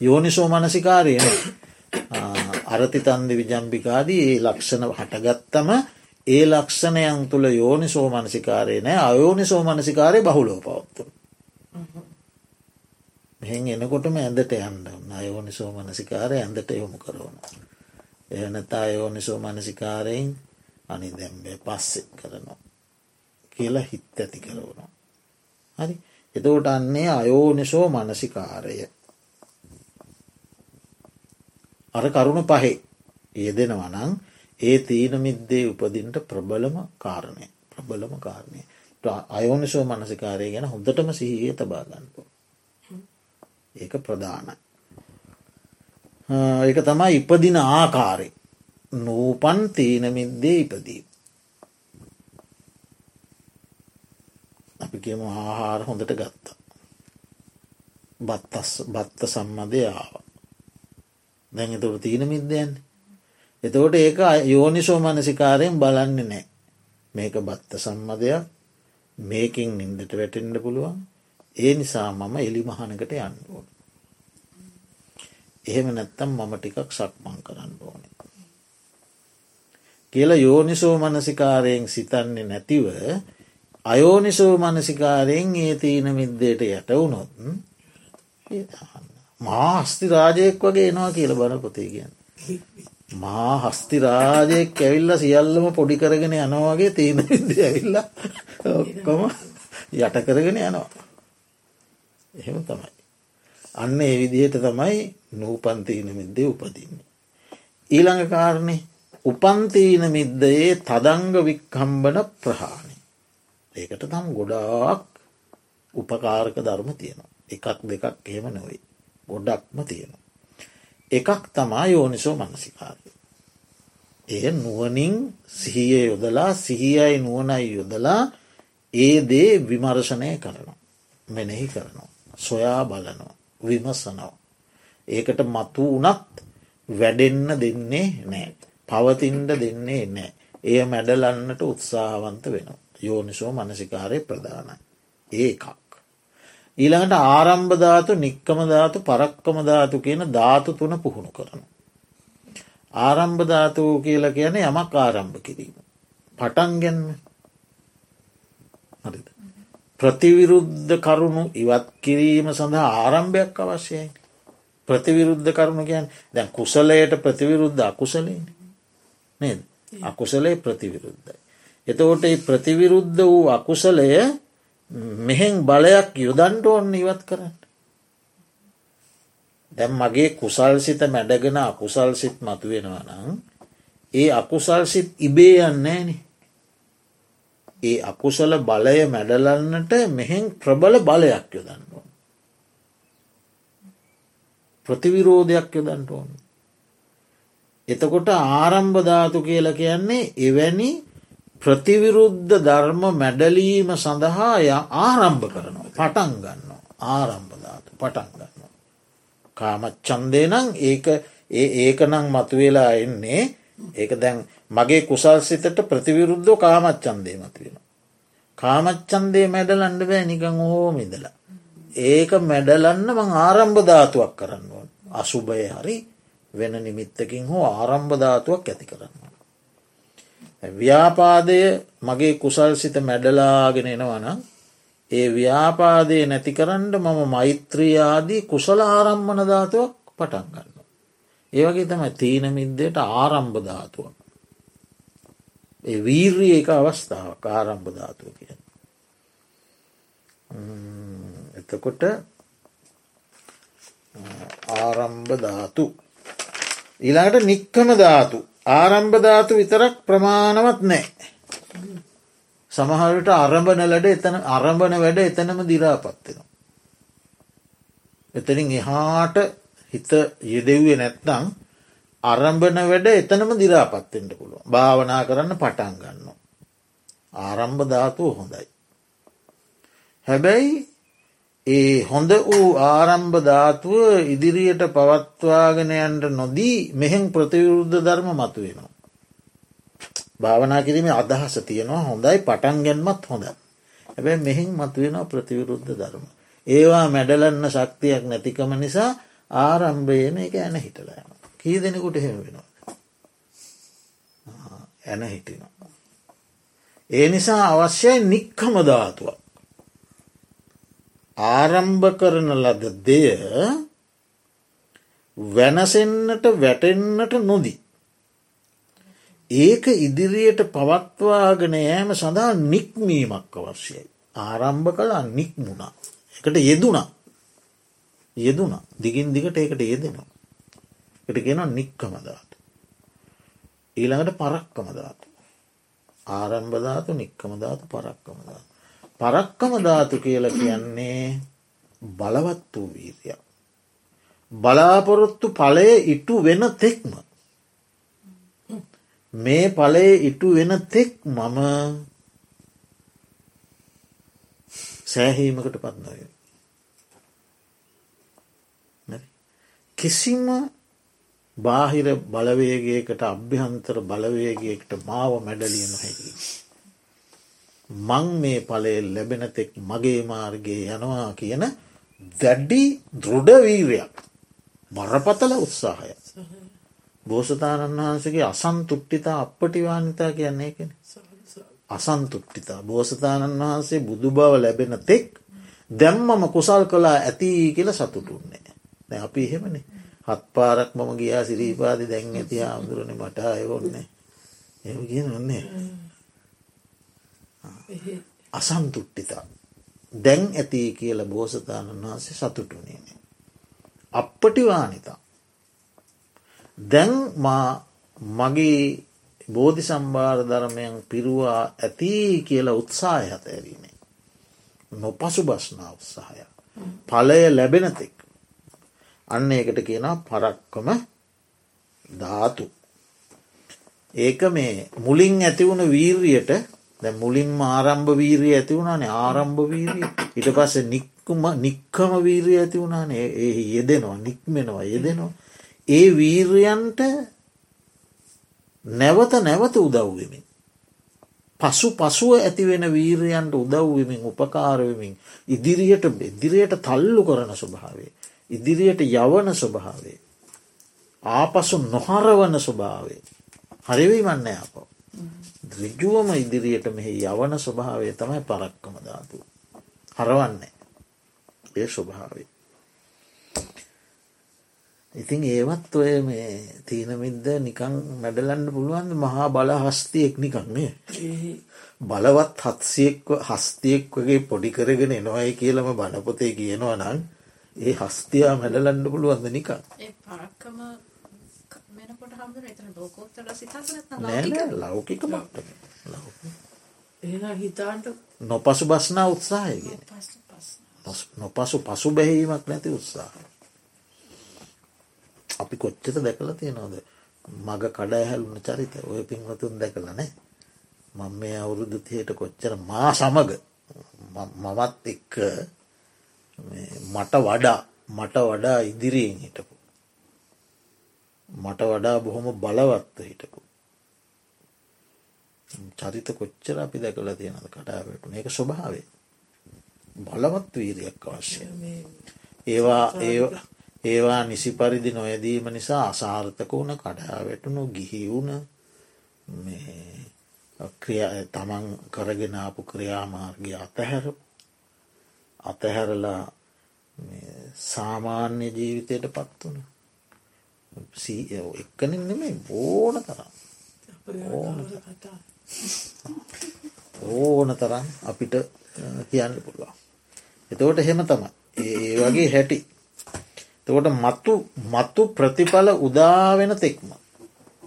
යෝනිසෝ මනසිකාරයන අරති තන්දි විජම්පිකාදී ඒ ලක්ෂණ හටගත්තම ඒ ලක්ෂණයන් තුළ යෝනි සෝමනසිකාරය නෑ අයෝනි සෝමනසිකාරය බහුලෝ පවත්තු. මෙහෙන් එනකොටම ඇඳට යන්න අයෝනි සෝමනසිකාරය ඇඳට යොමු කරවන. එනතා අයෝනි සෝමනසිකාරයෙන් අනි දැම්බේ පස්සෙ කරනවා. කියලා හිත් ඇති කරවනවා. හරි එතෝට අන්නේ අයෝනිසෝ මනසිකාරය. අර කරුණු පහේ යෙදෙනවනං ඒ තීන මිද්දේ උපදින්ට ප්‍රබලම කාරණය ප්‍රබලම කාරණය අයෝනිසෝ මනසිකාරය ගැන හොඳටම සිහිය තබාගන්නපු. ඒක ප්‍රධානයි. ඒක තමයි ඉපදින ආකාරය නූපන් තීනමිද්දේ ඉපදී. අපි කියමු ආහාර හොඳට ගත්තා. බත්තස් බත්ත සම්මදය ආව. දැන් එතුට තීන මිද්දයන්. එතවට ඒක යෝනිසෝ මනසිකාරයෙන් බලන්නේ නෑ. මේක බත්ත සම්මදයක් මේකින් නින්දට වැටෙන්ඩ පුළුවන් ඒ නිසා මම එලි මහනකට යන්න ඕන. එහෙම නැත්තම් මම ටිකක් සක්මං කරන්න ඕන. කියලා යෝනිසෝ මනසිකාරයෙන් සිතන්නේ නැතිව අයෝනිසෝ මනසිකාරයෙන් ඒ තීන මිද්දයට යටවුනොත් මා හස්ති රාජයෙක් වගේ එනවා කියල බන පොතේ කියන්න. මා හස්ති රාජයෙක් ඇවිල්ල සියල්ලම පොඩි කරගෙන යනවාගේ තීන විද්ද ඇවිල්ල ඔක්කොම යට කරගෙන යනවා. එහෙම තමයි. අන්න ඒ විදිහට තමයි නූපන්තීන මිද්දේ උපදින්නේ. ඊළඟ කාරණය උපන්තීන මිද්දයේ තදංග වික්කම්බන ප්‍රහාණ. ඒකට තම් ගොඩාක් උපකාරක ධර්ම තියෙනවා. එකක් දෙකක් එහෙම නොවේ. ගොඩක්ම තියෙනවා. එකක් තමා යෝනිසෝ මනසිකාරය. එය නුවනින් සිහිය යොදලා සිහියයි නුවනයි යොදලා ඒ දේ විමර්ශනය කරනවා. මෙනෙහි කරනවා. සොයා බලනවා. විමසනවා. ඒකට මතු වනත් වැඩෙන්න දෙන්නේ නෑ. පවතින්ට දෙන්නේ නෑ. එය මැඩලන්නට උත්සාහවන්ත වෙනවා. යෝනිසෝ මනසිකාරය ප්‍රධානයි. ඒකක්. ඊළඟට ආරම්භධාතු නික්කමධාතු පරක්කමධාතු කියන ධාතු තුන පුහුණු කරන. ආරම්භධාතුූ කියල කියන යමක් ආරම්භ කිරීම. පටන්ගැන්ම හරිද. ප්‍රතිවිරුද්ධ කරුණු ඉවත් කිරීම සඳහා ආරම්භයක් අවශ්‍යයි. ප්‍රතිවිරුද්ධ කරුණු කියන් දැන් කුසලයට ප්‍රතිවිරුද්ධ අකුසලේ නේද අකුසලේ ප්‍රතිවිරුද්ධයි. එතකොට ප්‍රතිවිරුද්ධ වූ අකුසලය මෙහෙන් බලයක් යොදන්ට ඔන්න ඉවත් කරන්න. දැම් මගේ කුසල්සිත මැඩගෙන අකුසල්සිත් මතුවෙනවා නම් ඒ අකුසල්සිත් ඉබේ යන්නේන. ඒ අකුසල බලය මැඩලන්නට මෙහෙන් ප්‍රබල බලයක් යොදන්න ඕන. ප්‍රතිවිරෝධයක් යොදන්ට ඕන. එතකොට ආරම්භධාතු කියල කියන්නේ එවැනි ප්‍රතිවිරුද්ධ ධර්ම මැඩලීම සඳහා ය ආරම්භ කරනවා පටන් ගන්න ආරම්භධාතු පටන් ගන්න. කාමච්චන්දේ නං ඒක ඒ ඒකනං මතුවෙලා එන්නේ ඒක දැන් මගේ කුසල් සිතට ප්‍රතිවිරුද්ධ කාමච්චන්දේ මතුවෙන. කාමච්චන්දේ මැඩලන්ඩ බෑ නිකං හෝමිදලා. ඒක මැඩලන්න මං ආරම්භධාතුවක් කරන්න ඕන් අසුභය හරි වෙන නිමිත්තකින් හෝ ආරම්භධාතුවක් ඇති කරන්න. ව්‍යාපාදය මගේ කුසල් සිත මැඩලාගෙන එනවන ඒ ව්‍යාපාදය නැති කරන්න මම මෛත්‍රියාදී කුසල ආරම්මන ධාතුවක් පටන් ගන්න. ඒවගේ තමයි තීන මිද්දයට ආරම්භ ධාතුවක්. ඒ වීර්ී එක අවස්ථාව ආරම්භ ධාතුව කිය. එතකොට ආරම්භ ධාතු. ඊළඟට නික්කම ධාතු ආරම්භධාතු විතරක් ප්‍රමාණවත් නෑ. සමහරට අරඹන ලඩ එතන අරඹන වැඩ එතනම දිරාපත්වෙනවා. එතනින් එහාට හිත යෙදෙව්වේ නැත්නං අරම්භන වැඩ එතනම දිරාපත්තෙන්ට පුළුව භාවනා කරන්න පටන් ගන්න. ආරම්භ ධාතුව හොඳයි. හැබැයි ඒ හොඳ වූ ආරම්භ ධාතුව ඉදිරියට පවත්වාගෙනයන්ට නොදී මෙහෙන් ප්‍රතිවරුද්ධ ධර්ම මතුවෙනවා. භාවනා කිරීම අදහස තියෙනවා හොඳයි පටන් ගැන්මත් හොඳ. හැබැ මෙහින් මතුවෙනවා ප්‍රතිවිරුද්ධ ධර්ම. ඒවා මැඩලන්න ශක්තියක් නැතිකම නිසා ආරම්භයන එක ඇන හිටලයම. කී දෙනෙකුට එහෙම වෙනවා. ඇන හිටිනවා. ඒ නිසා අවශ්‍යයි නික්කම ධාතුවක්. ආරම්භ කරන ලද දෙය වෙනසෙන්න්නට වැටෙන්න්නට නොදී. ඒක ඉදිරියට පවත්වාගෙන යෑම සඳහා නික්මීමක් අවශ්‍යයි. ආරම්භ කලා නික්මුණා. එකට යෙදුණා. යෙදුණ දිගින් දිගට ඒකට යෙදෙනවා. එට ගෙන නික්කමධාතු. ඊළඟට පරක්කමධාතු. ආරම්භධාතු නික්කමධාතු පරක්කමධාතු. පරක්කමධාතු කියල කියන්නේ බලවත් වූ වීරයක්. බලාපොරොත්තු පලය ඉටු වෙන තෙක්ම. මේ පලේ ඉටු වෙන තෙක් මම සෑහීමකට පත්නොය. කිසිම බාහිර බලවේගයකට අභ්‍යහන්තර බලවේගයකට මාව මැඩලිය නොහැකි. මං මේ පලේ ලැබෙනතෙක් මගේ මාර්ගයේ යනවා කියන දැඩ්ඩි දෘඩවීරයක් බරපතල උත්සාහය. බෝසතාණන් වහන්සගේ අසන්තුට්ටිතා අපපටිවානිතා කියන්නේ කෙන. අසන්තුට්ටිතා බෝසතාණන් වහන්සේ බුදු බව ලැබෙන තෙක් දැම්මම කුසල් කලා ඇති කියල සතුටුන්නේ. අපි එහෙමනේ හත් පාරක් මම ගියා සිරීපාදි දැන් ඇති ආමුදුරන මට අයවොන්නේ එ කිය නොන්නේ අසන්තුට්ටිතා දැන් ඇති කියල බෝසතාණන් වහන්සේ සතුටුනේ අපපටිවානිතා දැන් මගේ බෝධි සම්භාර ධර්මයන් පිරුවා ඇති කියලා උත්සාහය හත ඇරීමේ නොපසු බස්නා උත්සාහය පලය ලැබෙනතෙක් අන්න ඒකට කියන පරක්කම ධාතු. ඒක මේ මුලින් ඇතිවුණ වීර්යට දැ මුලින් ආරම්භ වීරිය ඇති වුණනේ ආරම්භ වීරිය ඉට පස්ස නික්කුම නික්කම වීරිය ඇති වුණනේ ඒ යෙදෙනවා නික්මෙනවා යෙදෙනවා. ඒ වීර්යන්ට නැවත නැවත උදව්වෙමින්. පසු පසුව ඇතිවෙන වීරයන්ට උදව්වෙමින් උපකාරවමින් ඉදිරියට ඉදිරියට තල්ලු කරන ස්වභාවේ. ඉදිරියට යවන ස්වභාවේ. ආපසු නොහරවන ස්වභාවේ. හරිවීමන්න අප. ද්‍රජුවම ඉදිරියට මෙහි යවන ස්වභාවය තමයි පරක්කම ධාතු. හරවන්නේ. ඒ ස්වභාවේ. ඉතින් ඒවත් ඔය මේ තීනමිද්ද නිකං මැඩලන්න පුළුවන් මහා බල හස්තියෙක් නිකන්නේ. බලවත් හත්සියෙක් හස්තියෙක් වගේ පොඩි කරගෙන එනවයි කියලම බණපොතේ කියනවා නං ඒ හස්තියා මැඩලන්න පුළුවන්ද නිකා නෑ ලෞකික මට්ට හිතාට නොපසු බස්නා උත්සාහයගෙන නොපසු පසු බැහීමක් නැති උත්සාහ. අපි කොච්චත දැකලා තියෙනවද? මග කඩහැලුන චරිත ඔය පින්වතුන් දැකලනේ මං මේ අවුරුදු තියට කොච්චර මා සමග මමත් එක්ක මට වඩා මට වඩා ඉදිරියෙන් හිටපු. මට වඩා බොහොම බලවත්ව හිටපු. චරිත කොච්චර අපි දැකලා තියෙනද කටාවටු ඒක ස්වභාවේ. බලවත් වීරයක් අවශ්‍ය. ඒවා ඒවා නිසි පරිදි නොයදීම නිසා අසාර්ථක වුණ කඩාවැටුණු ගිහිවුණ තමන් කරගෙන ආපු ක්‍රියාමාර්ගය අතහැරපු අතහැරලා සාමාන්‍ය ජීවිතයට පත් වන එක්කනින් නෙමේ ඕන තරම්. ඕන තරම්. අපිට කියන්න පුළුවන්. එතකොට හෙම තම ඒ වගේ හැටි. තකොට මත්තු මත්තු ප්‍රතිඵල උදාවෙන තෙක්ම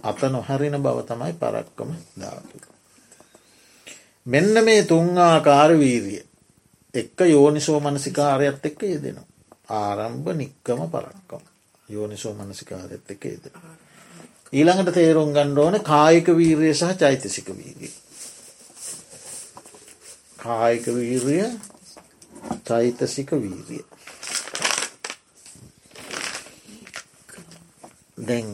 අත නොහැරෙන බව තමයි පරක්කම ධාතු. මෙන්න මේ තුන්ආකාර වීරිය එක්ක යෝනිසෝ මනසිකාරයත් එක්ක යෙදෙනවා. ආරම්භ නික්කම පරක්කම. යෝනිසෝ මනසිකාරයත් එක යෙද. ඊළඟට තේරුම් ගණ්ඩ ඕන කායික වීරය සහ චෛතසික වීරිය. කායික වීරිය චෛතසික වීරිය. දැන්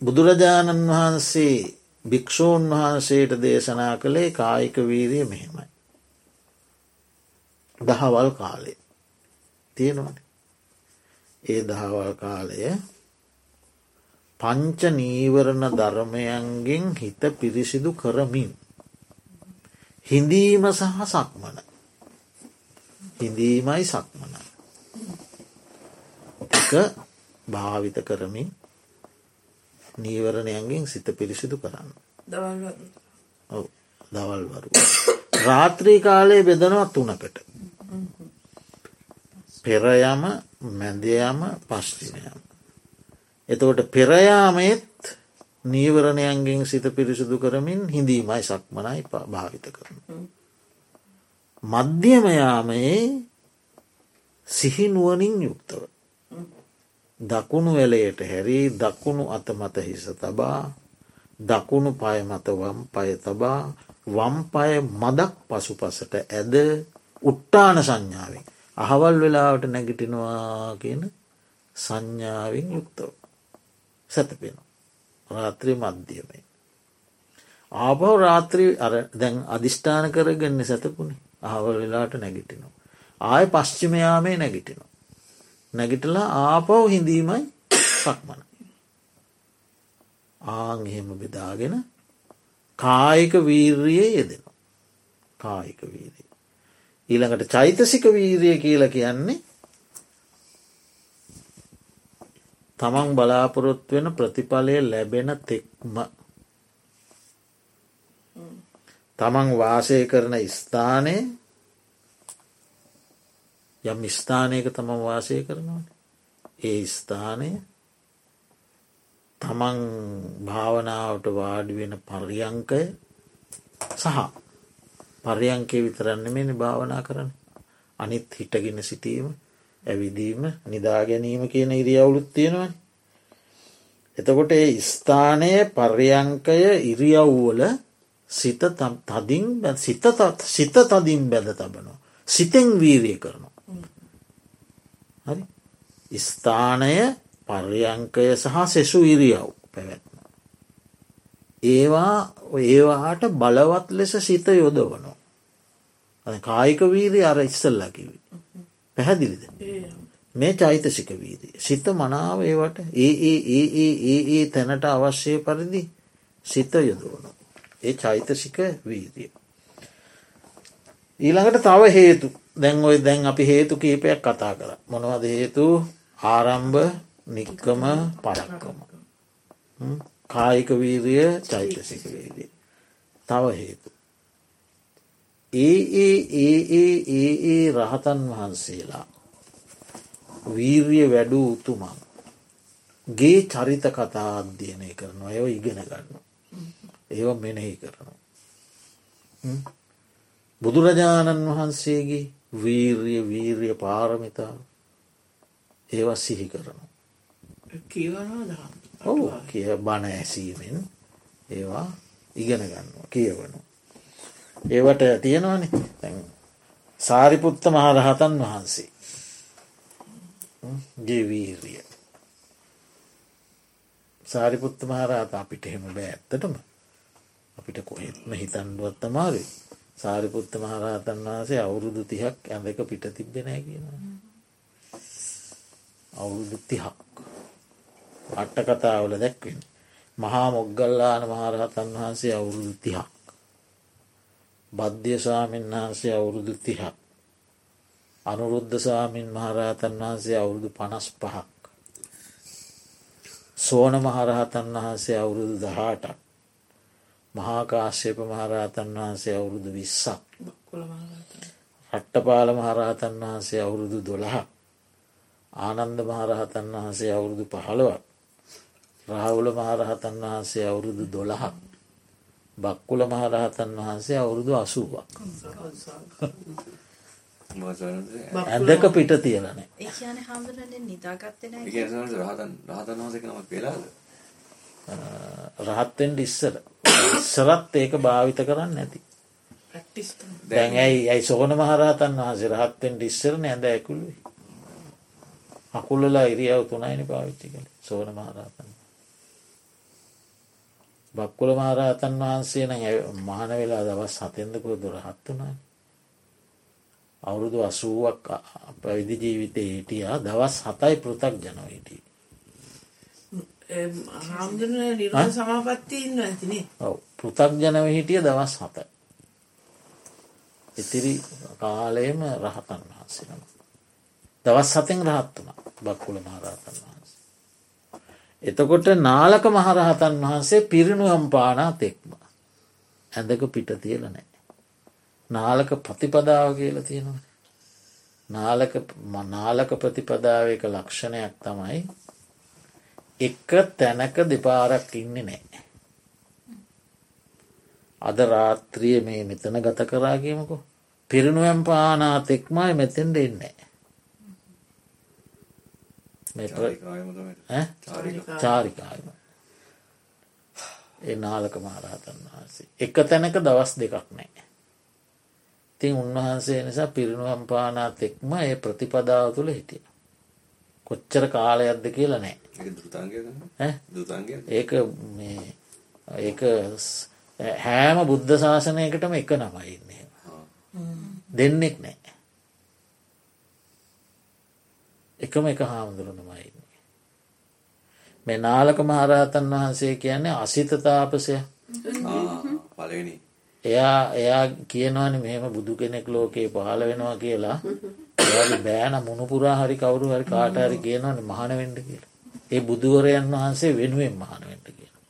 බුදුරජාණන් වහන්සේ භික්‍ෂූන් වහන්සේට දේශනා කළේ කායික වීරිය මෙහෙමයි. දහවල් කාලේ තියෙනවන. ඒ දහවල් කාලය පංච නීවරණ ධර්මයන්ගෙන් හිත පිරිසිදු කරමින්. හිඳීම සහ සක්මන. හිඳීමයි සක්මන. එක භාවිත කරමින් නීවරණයන්ගෙන් සිත පිරිසිදු කරන්න. දවල්වරු. රාත්‍රී කාලයේ බෙදනවා තුනකට. පෙරයම මැදයම පශ්චිනයම. එතකොට පෙරයාමයත් නීවරණයන්ගෙන් සිත පිරිසිදු කරමින් හිඳීමයි සක්මනයි භාවිත කරන. මධ්‍යමයාමයේ සිහිනුවනින් යුක්තව. දකුණු වෙලයට හැරී දකුණු අතමත හිස තබා දකුණු පය මත වම් පය තබා වම් පය මදක් පසු පසට ඇද උට්ටාන සංඥාවෙන් අහවල් වෙලාවට නැගිටිනවා කියන සංඥාවෙන් යුක්තව සැතපෙන රාත්‍රී මධ්‍යමයි ආපව රාත්‍රී අර දැන් අධිෂ්ඨාන කරගන්න සැතපුුණේ අහවල් වෙලාට නැගිටිනවා. ආය පශ්චිමයාමේ නැගිටිනවා. නැගිටලා ආපව් හිඳීමයි සක්මන. ආං එහෙම බෙදාගෙන කායික වීර්යේ යෙදෙනවා. කායික වීරී ඊළඟට චෛතසික වීරිය කියල කියන්නේ තමන් බලාපොරොත් වෙන ප්‍රතිඵලය ලැබෙන තෙක්ම. තමන් වාසය කරන ස්ථානය යම් ස්ථානයක තමන් වාසය කරනවා. ඒ ස්ථානය තමන් භාවනාවට වාඩිවෙන පර්යංකය සහ පර්යංකේ විතරන්න මෙනි භාවනා කරන අනිත් හිටගෙන සිටීම ඇවිදීම නිදා ගැනීම කියන ඉරියවුලුත් තියෙනවන. එතකොට ඒ ස්ථානය පර්යංකය ඉරියව්වල සිත තදින් සිත සිත තදින් බැද තබනවා. සිතෙන් වීරිය කරනවා. හරි ස්ථානය පර්යංකය සහ සෙසු ඉරියව් පැවැත්ම. ඒවා ඒවාට බලවත් ලෙස සිත යොදවනවා. කායික වීරී අර ඉස්සල්ලකිවි. පැහැදිලිද. මේ චෛතසික වීදී. සිත මනාව ඒවට ඒ ඒ ඒ ඒ ඒ ඒ තැනට අවශ්‍යය පරිදි සිත යොදවන. ඒ චෛතසික වීදිය. ඊළඟට තව හේතු දැන් ඔය දැන් අපි හේතු කීපයක් කතා කර. මොනවද හේතු ආරම්භ නික්කම පරක්කම. කායික වීරිය චෛතසික වීදී. තව හේතු. ඒ ඒ ඒ ඒ ඒ ඒ රහතන් වහන්සේලා වීර්ය වැඩු උතුමන් ගේ චරිත කතා අධ්‍යයනය කරනවා. ඒව ඉගෙන ගන්න ඒව මෙනෙහි කරනවා. බුදුරජාණන් වහන්සේගේ වීර්ය වීර්ය පාරමිතාව ඒව සිහි කරනවා. ඔවු කිය බණ ඇසීමෙන් ඒවා ඉගෙන ගන්නවා කියවනවා ඒවට තියෙනවන. සාරිපුත්ත මහරහතන් වහන්සේ. ජීවීරිය සාරිපුත්ත මහරහත අපිට එහෙම බෑ ඇත්තටම. අපිට කොහෙත්ම හිතන්ඩුවත් අමාරු සාරිපුත්ත මහරහතන් වහන්සේ අවුරුදු තිහක් ඇඳක පිට තිබෙනෑ කියනවා. අවුරුදු තිහක්. අට්ට කතාවල දැක්වෙන මහා මොග්ගල්ලාන මහරහතන් වහන්සේ අවුරුදු තිහක්. බද්ධ්‍ය ස්වාමීන් වහන්සේ අවුරුදු තිහක්. අනුරුද්ධ ස්වාමීන් මහරහතන් වහන්සේ අවුරුදු පනස් පහක්. සෝන මහරහතන් වහන්සේ අවුරුදු දහටක්. මහාකාශ්‍යප මහරහතන් වහන්සේ අවුරුදු විස්සක්. රට්ටපාල මහරහතන් වහන්සේ අවුරුදු දොළහක්. ආනන්ද මහරහතන් වහන්සේ අවුරුදු පහළවක්. රාවුල මහරහතන් වහන්සේ අවුරුදු දොළහක්. බක්කුල මහරහතන් වහන්සේ අවුරුදු අසුවක්. ඇදක පිට තියලන රහත්තෙන්ට ඉස්සර. සරත් ඒක භාවිත කරන්න ඇති දැන් ඇයි ඇයි සොහන මහරහතන් වහසේ රහත්තෙන්ට ඉස්සරන ඇඳ ඇකුළුයි අකුල්ලලා ඉරියව් තුනයිනි පාවිච්චි කළ සෝන මහරහතන් බක්කුල මහරහතන් වහන්සේ නම් මහන වෙලා දවස් හතෙන්දකුව දුරහත් වුණා. අවුරුදු අසුවක් පැවිදි ජීවිතය හිටියා දවස් හතයි පෘතක් ජනව හිටිය. සමාපත්තිය ඉන්න ඇතිනේ ඔව් පෘතක්ජනව හිටිය දවස් හත ඉතිරි කාලයම රහතන් වහන්සේනම දවස් සතෙන් රහත් වුණ බක්කුල මහරහතන් වහන්සේ. එතකොට නාලක මහරහතන් වහන්සේ පිරිනුවම් පානා තෙක්ම ඇඳක පිට තියල නෑ. නාලක ප්‍රතිපදාව කියල තියෙනවා. නාලක නාලක ප්‍රතිපදාව එක ලක්ෂණයක් තමයි එක තැනක දෙපාරක් ඉන්න නෑ. අද රාත්‍රිය මේ මෙතන ගත කරාගීමකු පිරිනුවම් පානා තෙක්මයි මෙතෙන්ට එන්නේ. චාරිකායම ඒ නාලක මහරහතන් වහන්සේ. එක තැනක දවස් දෙකක් නෑ තින් උන්වහන්සේ නිසා පිරිනුවම් පානා තෙක්ම ඒ ප්‍රතිපදාව තුළ හිටිය. කොච්චර කාලයක්ද කියලා නෑ ඒක ඒක හෑම බුද්ධ ශාසනයකටම එක නමයින්නේ දෙන්නෙක් නෑ එකම එක හාමුදුරනමයින්නේ. මේ නාලක මහරහතන් වහන්සේ කියන්නේ අසිතතාපසය එයා එයා කියනවන මෙහෙම බුදු කෙනෙක් ලෝකයේ පහල වෙනවා කියලා. එයාගේ බෑන මුණපුරා හරි කවුරු හරි කාටහරි කියනවන මහනවෙන්ඩ කියලා. ඒ බුදුවරයන් වහන්සේ වෙනුවෙන් මහනවෙන්ට කියලා.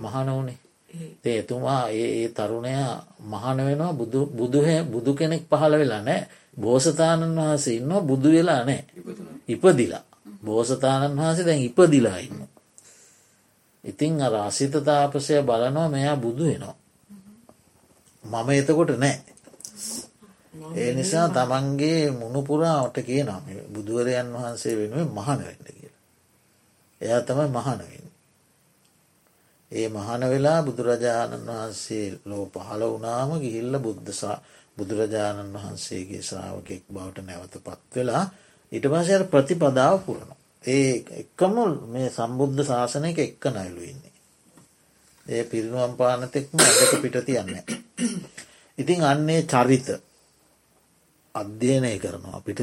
මහන වනේ තේ එතුමා ඒ තරුණයා මහන වෙනවා. බුදු කෙනෙක් පහළ වෙලා නෑ බෝසතාණන් වහන්සේ ඉන්න බුදු වෙලා නෑ ඉපදිලා බෝසතාණන් වහන්සේ දැන් ඉපදිලා ඉන්න. ඉතිං අර අසිත තාපසය බලනවා මෙයා බුදු වෙනවා. මම එතකොට නෑ. ඒ නිසා තමන්ගේ මුණුපුරාවට කියනම් බුදුවරයන් වහන්සේ වෙනුවෙන් මහනවෙන්න කියලා. එයා තමයි මහනවෙන්න. ඒ මහන වෙලා බුදුරජාණන් වහන්සේ ලෝ පහළ වනාම ගිහිල්ල බුද්ධසා බුදුරජාණන් වහන්සේගේ ශ්‍රාවකෙක් බවට නැවත පත් වෙලා ඉට පසයට ප්‍රතිපදාව පුරණ. ඒ එක්කම මේ සම්බුද්ධ ශාසනයක එක්ක නයිලු ඉන්නේ. ඒ පිරිනුවම් පානතෙක්ම ඇදක පිට තියන්න. ඉතින් අන්නේ චරිත අධ්‍යයනය කරනවා අපිට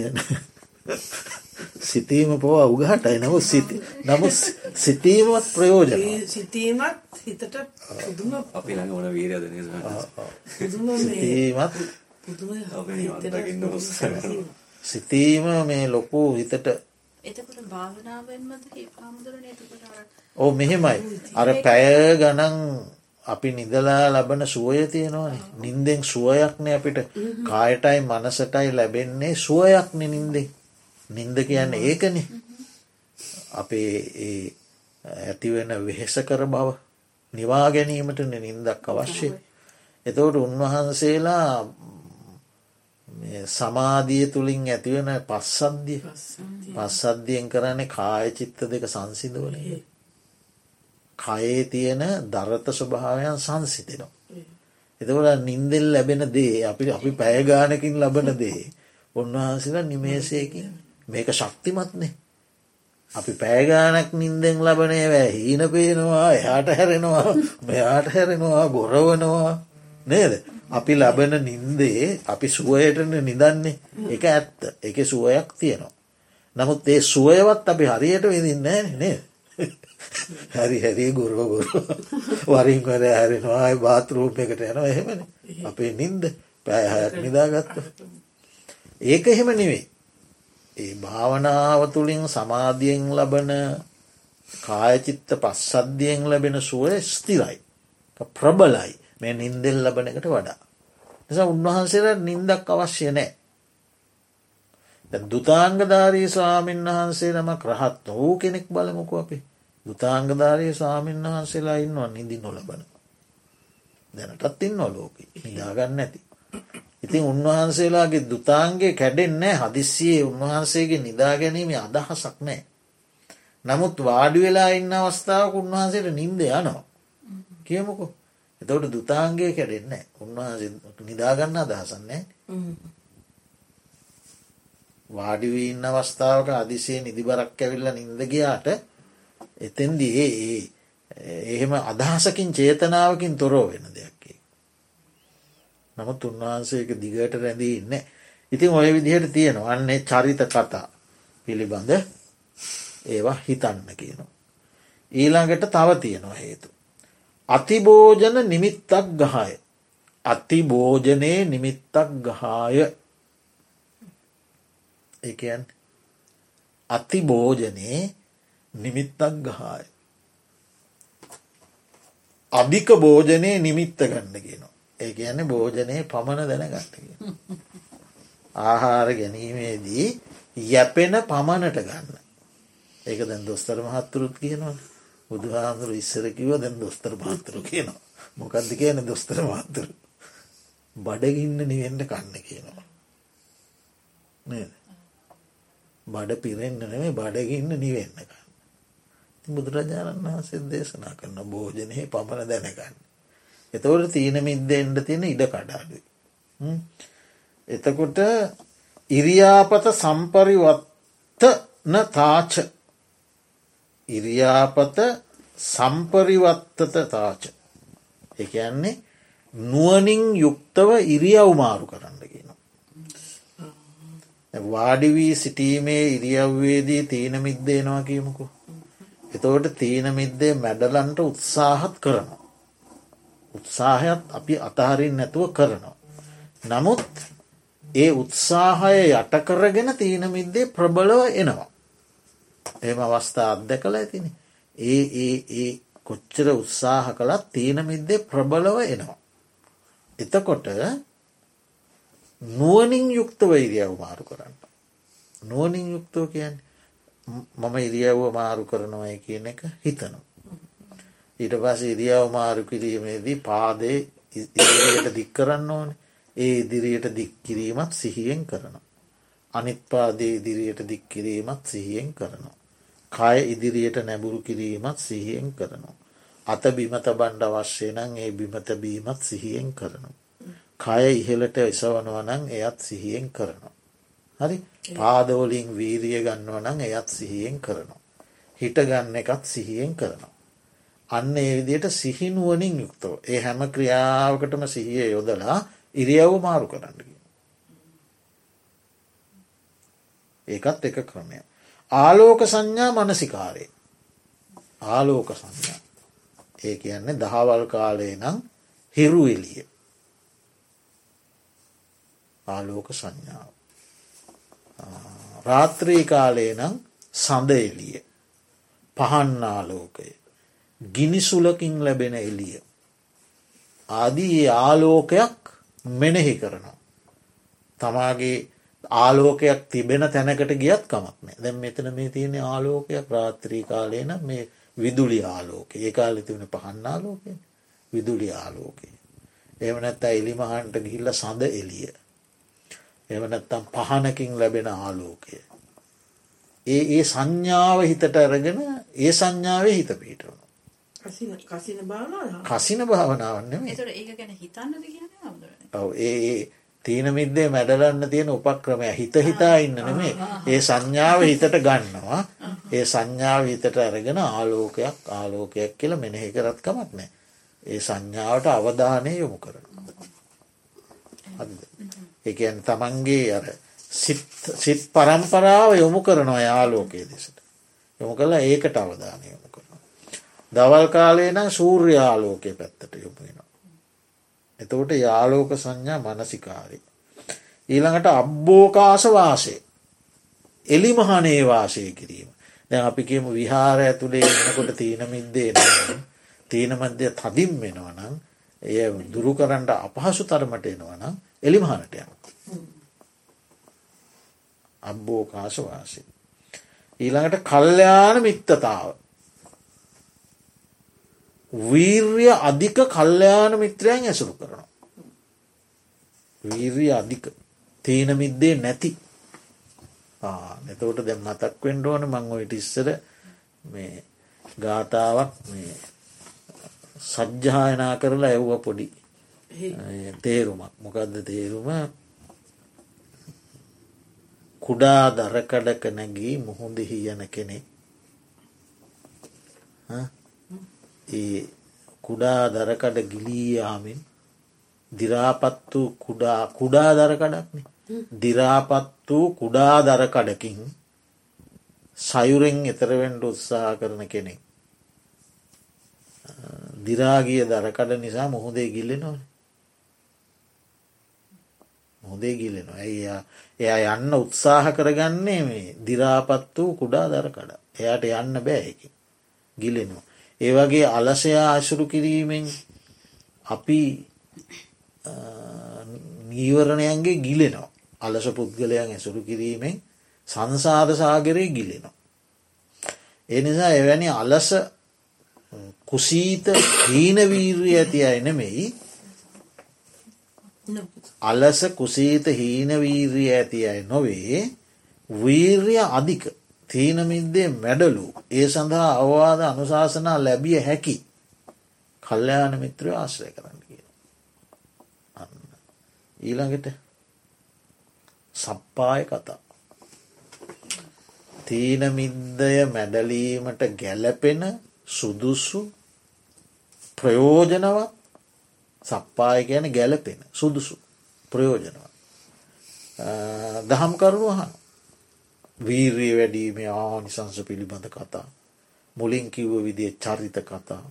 සිතීම පෝ අවගහටයි නමු සිති නමු සිතීමත් ප්‍රයෝජන සිතීමත් හිතට අපි ළඟ ඕන වීරද සිතීමත් සිතීම මේ ලොකු හිතට ඕ මෙහෙමයි. අර පැය ගණන් අපි නිදලා ලබන සුවය තියෙනවානේ. නින්දෙන් සුවයක්න අපිට. කායටයි මනසටයි ලැබෙන්නේ සුවයක්න නින්දේ නින්ද කියන්න ඒකන. අපේ ඇතිවෙන වෙහෙස කර බව නිවා ගැනීමට නින්දක් අවශ්‍යය. එතවට උන්වහන්සේලා සමාධිය තුළින් ඇතිවෙන පස්සද්ධිය. පස්සද්ධියෙන් කරන්නේ කාය චිත්ත දෙක සංසිදවන කයේ තියෙන දරත ස්වභාවයන් සංසිතෙනවා. එතකොට නින්දෙල් ලැබෙන දේ අපි අපි පැයගානකින් ලබන දේ උන්වහන්සේලා නිමේසයකින් මේක ශක්තිමත්නේ. අපි පෑගානක් නින්දෙන් ලබනය වැෑ හීන පේනවා එහාට හැරෙනවා මෙයාට හැරෙනවා ගොරවනවා. නේද? අපි ලබන නින්දේ අපි සුවයටන නිදන්නේ. එක ඇත්ත. එක සුවයක් තියෙනවා. නමුත් ඒ සුවයවත් අපි හරියට විදින්න නේ හැරි හැරී ගුරුව ගුරු වරින් වර හැරෙනවා බාතරූප එකට යනවා. එහෙමන. අපේ නින්ද පෑහයක් නිදාගත්ත. ඒක එහෙම නෙවෙයි. ඒ භාවනාව තුළින් සමාධියෙන් ලබන කායචිත්ත පස්සද්ධියෙන් ලැබෙන සුවය ස්තිරයි. ප්‍රබලයි මේ නින්දෙල් ලබන එකට වඩා. නිසා උන්වහන්සේට නින්දක් අවශ්‍ය නෑ. දුතාංගධාරී ස්වාමීන් වහන්සේ නමක් රහත් වූ කෙනෙක් බලමුකු අපි දුතාංගධාරී ස්වාමීන් වහන්සේලා ඉන්නවා නිදි නොලබන. දැනටත් ඉන්න ලෝක නිදාගන්න ඇති. ඉතින් උන්වහන්සේලාගේ දුතාන්ගේ කැඩෙන්නේ හදිස්සියේ උන්වහන්සේගේ නිදා ගැනීම අදහසක් නෑ. නමුත් වාඩි වෙලා ඉන්න අවස්ථාවක් උන්වහන්සේට නින්ද යනවා. කියමුකු එතවට දුතාන්ගේ කැඩෙන්න උන්වහන්සේ නිදාගන්න අදහසන්නේ වාඩිවී ඉන්න අවස්ථාවක අදිසේ නිදිබරක් ඇවිල්ල නින්දගයාට එතැන්දී ඒ එහෙම අදහසකින් චේතනාවකින් තොරෝ වෙන දෙයක්කේ. නමුත් උන්වහන්සේක දිගට රැඳී ඉන්න. ඉතින් ඔය විදිහට තියෙනවා අන්නේ චරිත කතා පිළිබඳ ඒවා හිතන්න කියනවා. ඊළඟට තව තියෙනවා හේතු. අතිභෝජන නිමිත්තක් ගහය. අතිභෝජනයේ නිමිත්තක් ගහාය එකන් අතිභෝජනයේ නිමිත්තක් ගහාය. අධික භෝජනය නිමිත්ත ගන්න කියනවා. ඒ ඇන භෝජනය පමණ දැනගන්න කිය. ආහාර ගැනීමේදී යැපෙන පමණට ගන්න. ඒක දැන් දොස්තර මහත්තුරුත් කියනවා. බුදු හාමුදුරු ඉස්සරකිව දැන් දොස්තර මහත්තුරු කියනවා. මොකක්ද කියන දොස්තර මහත්තුරු. බඩගින්න නිවෙන්ඩ කන්න කියනවා. නේද. බඩ පිරෙන්න්න නෙමේ බඩගින්න නිවෙන්න කන්න. බුදුරජාණන් වහන්සේ දේශනා කරන භෝජනය පමණ දැනගන්න. එතවට තීන මිද්දෙන්ට තියෙන ඉඩ කඩාඩුයි. එතකොට ඉරියාපත සම්පරිවත්ත න තාච ඉරියාපත සම්පරිවත්තත තාච එකන්නේ නුවනින් යුක්තව ඉරියව් මාරු කරන්න කියන. වාඩිවී සිටීමේ ඉරියව්වේදී තීන මිද්දේනවා කියමුකු. එතවට තීන මිද්දේ මැඩලන්ට උත්සාහත් කරනවා. උත්සාහයත් අපි අතහරින් නැතුව කරනවා. නමුත් ඒ උත්සාහය යටකරගෙන තීන මිද්දේ ප්‍රබලව එනවා. එම අවස්ථා අත්දැකල ඇතින. ඒ ඒ ඒ කොච්චර උත්සාහ කළත් තීන මිද්දේ ප්‍රබලව එනවා. එතකොට නුවනින් යුක්තව ඉරියව් මාරු කරන්න. නුවනින් යුක්තව කියන්න මම ඉරියව්ව මාරු කරනවය කියන එක හිතනු. ඊට පස ඉරියව් මාරු කිරීමේදී පාදේ ඉදිරියට දික් කරන්න ඕන ඒ ඉදිරියට දික් කිරීමත් සිහියෙන් කරනවා. අනිත් පාදේ ඉදිරියට දික් කිරීමත් සිහියෙන් කරනවා. කය ඉදිරියට නැබුරු කිරීමත් සිහියෙන් කරනවා. අත බිමත බණ්ඩ අවශ්‍ය නං ඒ බිමත බීමත් සිහියෙන් කරනවා. කය ඉහලට එසවනවනං එයත් සිහියෙන් කරනවා. හරි පාදවලින් වීරිය ගන්නවනං එයත් සිහියෙන් කරනවා. හිට ගන්න එකත් සිහියෙන් කරනවා. අන්න ඒ විදියට සිහිනුවනින් යුක්තව ඒ හැම ක්‍රියාවකටම සිහිය යොදලා ඉරියව් මාරු කරන්නකි. ඒකත් එක ක්‍රමය. ආලෝක සංඥා මනසිකාරය. ආලෝක සංඥා. ඒ කියන්නේ දහවල් කාලේ නම් හිරු එලිය ආලෝක සංඥාව රාත්‍රී කාලේ නම් සඳ එලිය පහන් ආලෝකය. ගිනිසුලකින් ලැබෙන එලිය ආදී ආලෝකයක් මෙනෙහි කරනවා. තමාගේ ආලෝකයක් තිබෙන තැනකට ගියත් කමක්න දැන් මෙතන මේ තියෙන ආලෝකයක්. රාත්‍රී කාලයන මේ විදුලි ආලෝක ඒ කාල තිබෙන පහන්න ආලෝකය. විදුලි ආලෝකය. එමනැත්ත එලිමහන්ට ගිහිල්ල සඳ එලිය එමනැත්තම් පහනකින් ලැබෙන ආලෝකය. ඒ ඒ සංඥාව හිතට අරගෙන ඒ සංඥාවේ හිත පිටවන කසින භාවනාවන්න ඔව ඒ තීන මිද්දේ මැඩලන්න තියෙන උපක්‍රමය හිත හිතා ඉන්න නෙමේ ඒ සංඥාව හිතට ගන්නවා. ඒ සංඥාව හිතට අරගෙන ආලෝකයක් ආලෝකයක් කියල මෙනෙහි කරත් කමක් නෑ. ඒ සංඥාවට අවධානය යොමු කරන එකන් තමන්ගේ අර සිත් පරම්පරාව යොමු කරනවා යාලෝකයේ දෙසට. යොමු කලා ඒකට අවධානය යොමු කරනවා දවල් කාලේ නම් සූර්යාලෝකය පැත්තට යොමුෙනවා එතකොට යාලෝක සංඥා මනසිකාරය. ඊළඟට අබ්බෝකාස වාසය එලි මහනේ වාසය කිරීම. දැන් අපි කියම විහාර ඇතුළේ එන්නකොට තීන මිද්දේ තීන මධ්‍ය තදිම් වෙනවනම් එය දුරු කරන්නට අපහසු තරමට එනවනම් එලිමහනට යන. අබ්බෝකාශ වාසය. ඊළඟට කල්්‍යයාන මිත්තතාව වීර්ය අධික කල්්‍යයාන මිත්‍රයන් ඇසුරු කරනවා. වීර්ය අධික. තීන මිද්දේ නැති. නැතවට දැම් මතක් වෙන්ඩ ඕන මං ඔයට ඉස්සර මේ ගාථාවක් මේ සජ්්‍යායනා කරලා ඇව්ව පොඩි තේරුමක්. මොකක්ද තේරුම? කුඩා දරකඩක නැගී මුහුදෙහි යන කෙනෙක් ඒ කුඩා දරකඩ ගිලීයාමින් දිරාපත් වූ කුඩා කුඩා දරකඩක්න දිරාපත් වූ කුඩා දරකඩකින් සයුරෙන් එතරවෙන්ට උත්සාහ කරන කෙනෙක්. දිරාගිය දරකඩ නිසා මුහොදේ ගිල්ලෙ නොන. හොදේ ගිලෙන ඇයි එයා යන්න උත්සාහ කරගන්නේ මේ දිරාපත් වූ කුඩා දරකඩ එයාට යන්න බෑහැකි ගිලෙනවා. ඒ වගේ අලසයා අසුරු කිරීමෙන් අපි නීවරණයන්ගේ ගිලෙනවා. අලස පුද්ගලයන් ඇසුරු කිරීමෙන් සංසාධ සාගරය ගිලෙනවා. එනිසා එවැනි අලස කුසීත හීනවීර්ය ඇති අය නෙමෙයි අලස කුසීත හීනවීර්ය ඇති අය නොවේ වීර්ය අධික තීනමිද්දේ මැඩලු ඒ සඳහා අවවාද අනුශාසනා ලැබිය හැකි කල්්‍යයාන මිත්‍රය ආශ්‍රය කරන්න කිය. ඊළඟට සප්පාය කතා. තීනමිද්දය මැඩලීමට ගැලපෙන සුදුස්සු ප්‍රයෝජනවත් සප්පාය කියන ගැලපෙන සුදුසු ප්‍රයෝජනවත්. දහම් කරුණු අහන වීරී වැඩීමේ ආනිසංස පිළිබඳ කතා. මුලින් කිව්ව විදිේ චරිත කතා.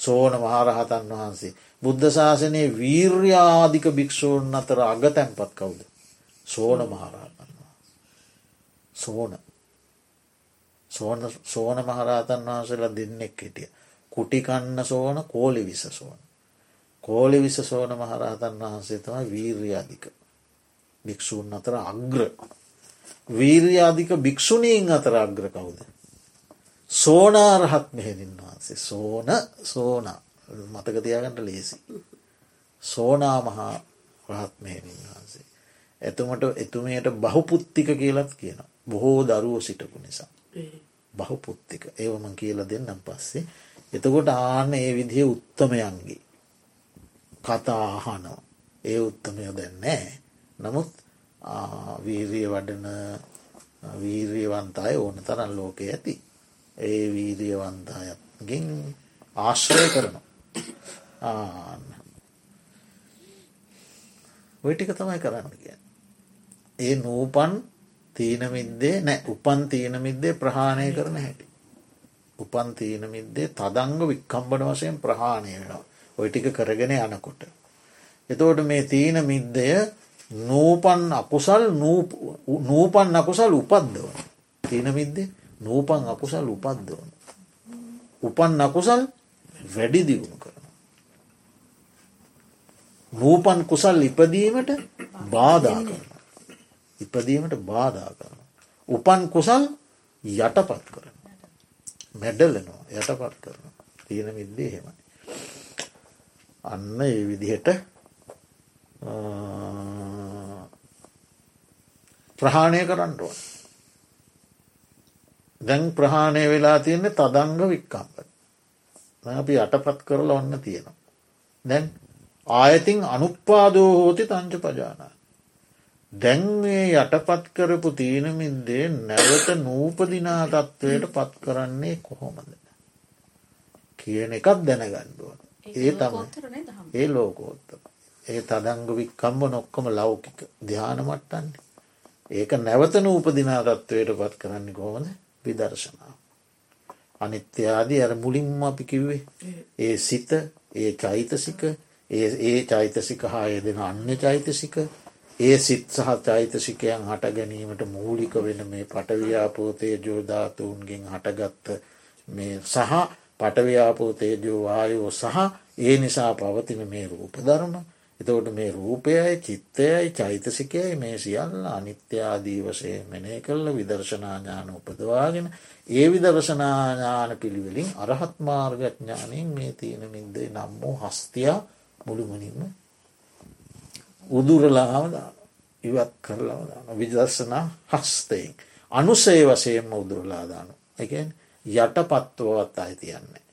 සෝන මහරහතන් වහන්සේ. බුද්ධ ශාසනයේ වීර්යාධික භික්‍ෂූන් අතර අග තැන්පත් කවුද. සෝන මහරහතන් සෝන සෝන මහරහතන් වහන්සේලා දෙන්නෙක් හිටිය. කුටිකන්න සෝන කෝලි විස සෝන. කෝලි විස සෝන මහරහතන් වහන්සේ තමයි වීර්යාධික භික්‍ෂූන් අතර අග්‍ර වීර්යාධික භික්‍ෂුණීන් අතර අග්‍ර කවුද. සෝනාරහත් මෙහෙදින් වහන්සේ සෝන සෝන මතකතියාගට ලේසි. සෝනා මහා රහත් මෙහෙමින් වහන්සේ. ඇතුමට එතුමයට බහුපුත්තික කියලත් කියන. බොහෝ දරුවෝ සිටපු නිසා. බහුපුත්තික ඒවම කියල දෙන්නම් පස්සේ. එතකොට ආන ඒ විදිහ උත්තමයන්ගේ කතා අහනෝ ඒ උත්තමය දැන්නෑ නමුත් වීරිය වඩන වීරියවන්තය ඕන තරන් ලෝක ඇති. ඒ වීරියවන්තායගෙන් ආශ්‍රය කරනවා. ආන්න. ඔයිටික තමයි කරන්න කිය ඒ නූපන් තීනමිද්දේ නෑ උපන් තීනමිද්දේ ප්‍රහාණය කරන හැටි. උපන් තීනමිද්දේ තදංග වික්කම්බන වශයෙන් ප්‍රහාණය වෙනවා. ඔය ටික කරගෙන යනකොට. එතෝට මේ තීන මිද්දය නූපන් අකුසල් නූපන් අකුසල් උපද්දවන. තීන මිද්දේ නූපන් අකුසල් උපද්දවන. උපන් අකුසල් වැඩි දියුණු කරන. නූපන් කුසල් ඉපදීමට බාධා කරන. ඉපදීමට බාධා කරන. උපන් කුසල් යටපත් කරන. මැඩලනවා යටපත් කරන. තියෙන මිද්දේ හෙමයි. අන්න ඒ විදිහට ප්‍රහාණය කරන්නටුවන්. දැන් ප්‍රහාණය වෙලා තියෙන්නේ තදංග වික්කම්ප. අපි යටපත් කරලා ඔන්න තියෙනවා. දැන් ආයතින් අනුපාදෝ හෝති තංච පජානා. දැන් මේ යටපත් කරපු තීනමින්දේ නැවත නූපදිනා තත්ත්වයට පත් කරන්නේ කොහොමද. කියන එකත් දැනගණ්ඩුවන. ඒ තම ඒ ලෝකෝත්තම. ඒ තදංග වික්කම්බ නොක්කොම ලෞකික ධ්‍යානමට්ටන්නේ. ඒක නැවත නූපදිනා තත්ත්වයට පත් කරන්න කොහොමද විදර්ශනාව. අනිත්‍යයාදී අර මුලින්ම අපි කිව්වේ. ඒ සිත ඒ චෛතසික ඒ චෛතසික හා යෙදෙන අන්න චෛතසික ඒ සිත් සහ චෛතසිකයන් හට ගැනීමට මූලික වෙන මේ පටව්‍යාපෝතය ජෝධාතුූන්ගෙන් හටගත්ත මේ සහ පටව්‍යාපෝ තේජෝ වායෝ සහ ඒ නිසා පවතින මේ රූප ධර්ම එතවට මේ රූපයයි චිත්තයයි චෛතසිකයයි මේ සියල්ල අනිත්‍යාදී වශය මෙනය කල්ල විදර්ශනාඥාන උපදවාගෙන ඒ විදර්ශනාඥාන පිළිවෙලින් අරහත් මාර්ගඥානයෙන් මේ තියෙනමින්දේ නම් වූ හස්තියා මුළුමනින්ම උදුරලාමදාන ඉවත් කරලාදාන විදර්ශනා හස්තයෙන්. අනුසේ වශයෙන්ම උදුරලාදානු එකන් යටපත්වවත් අයි තියන්නේ.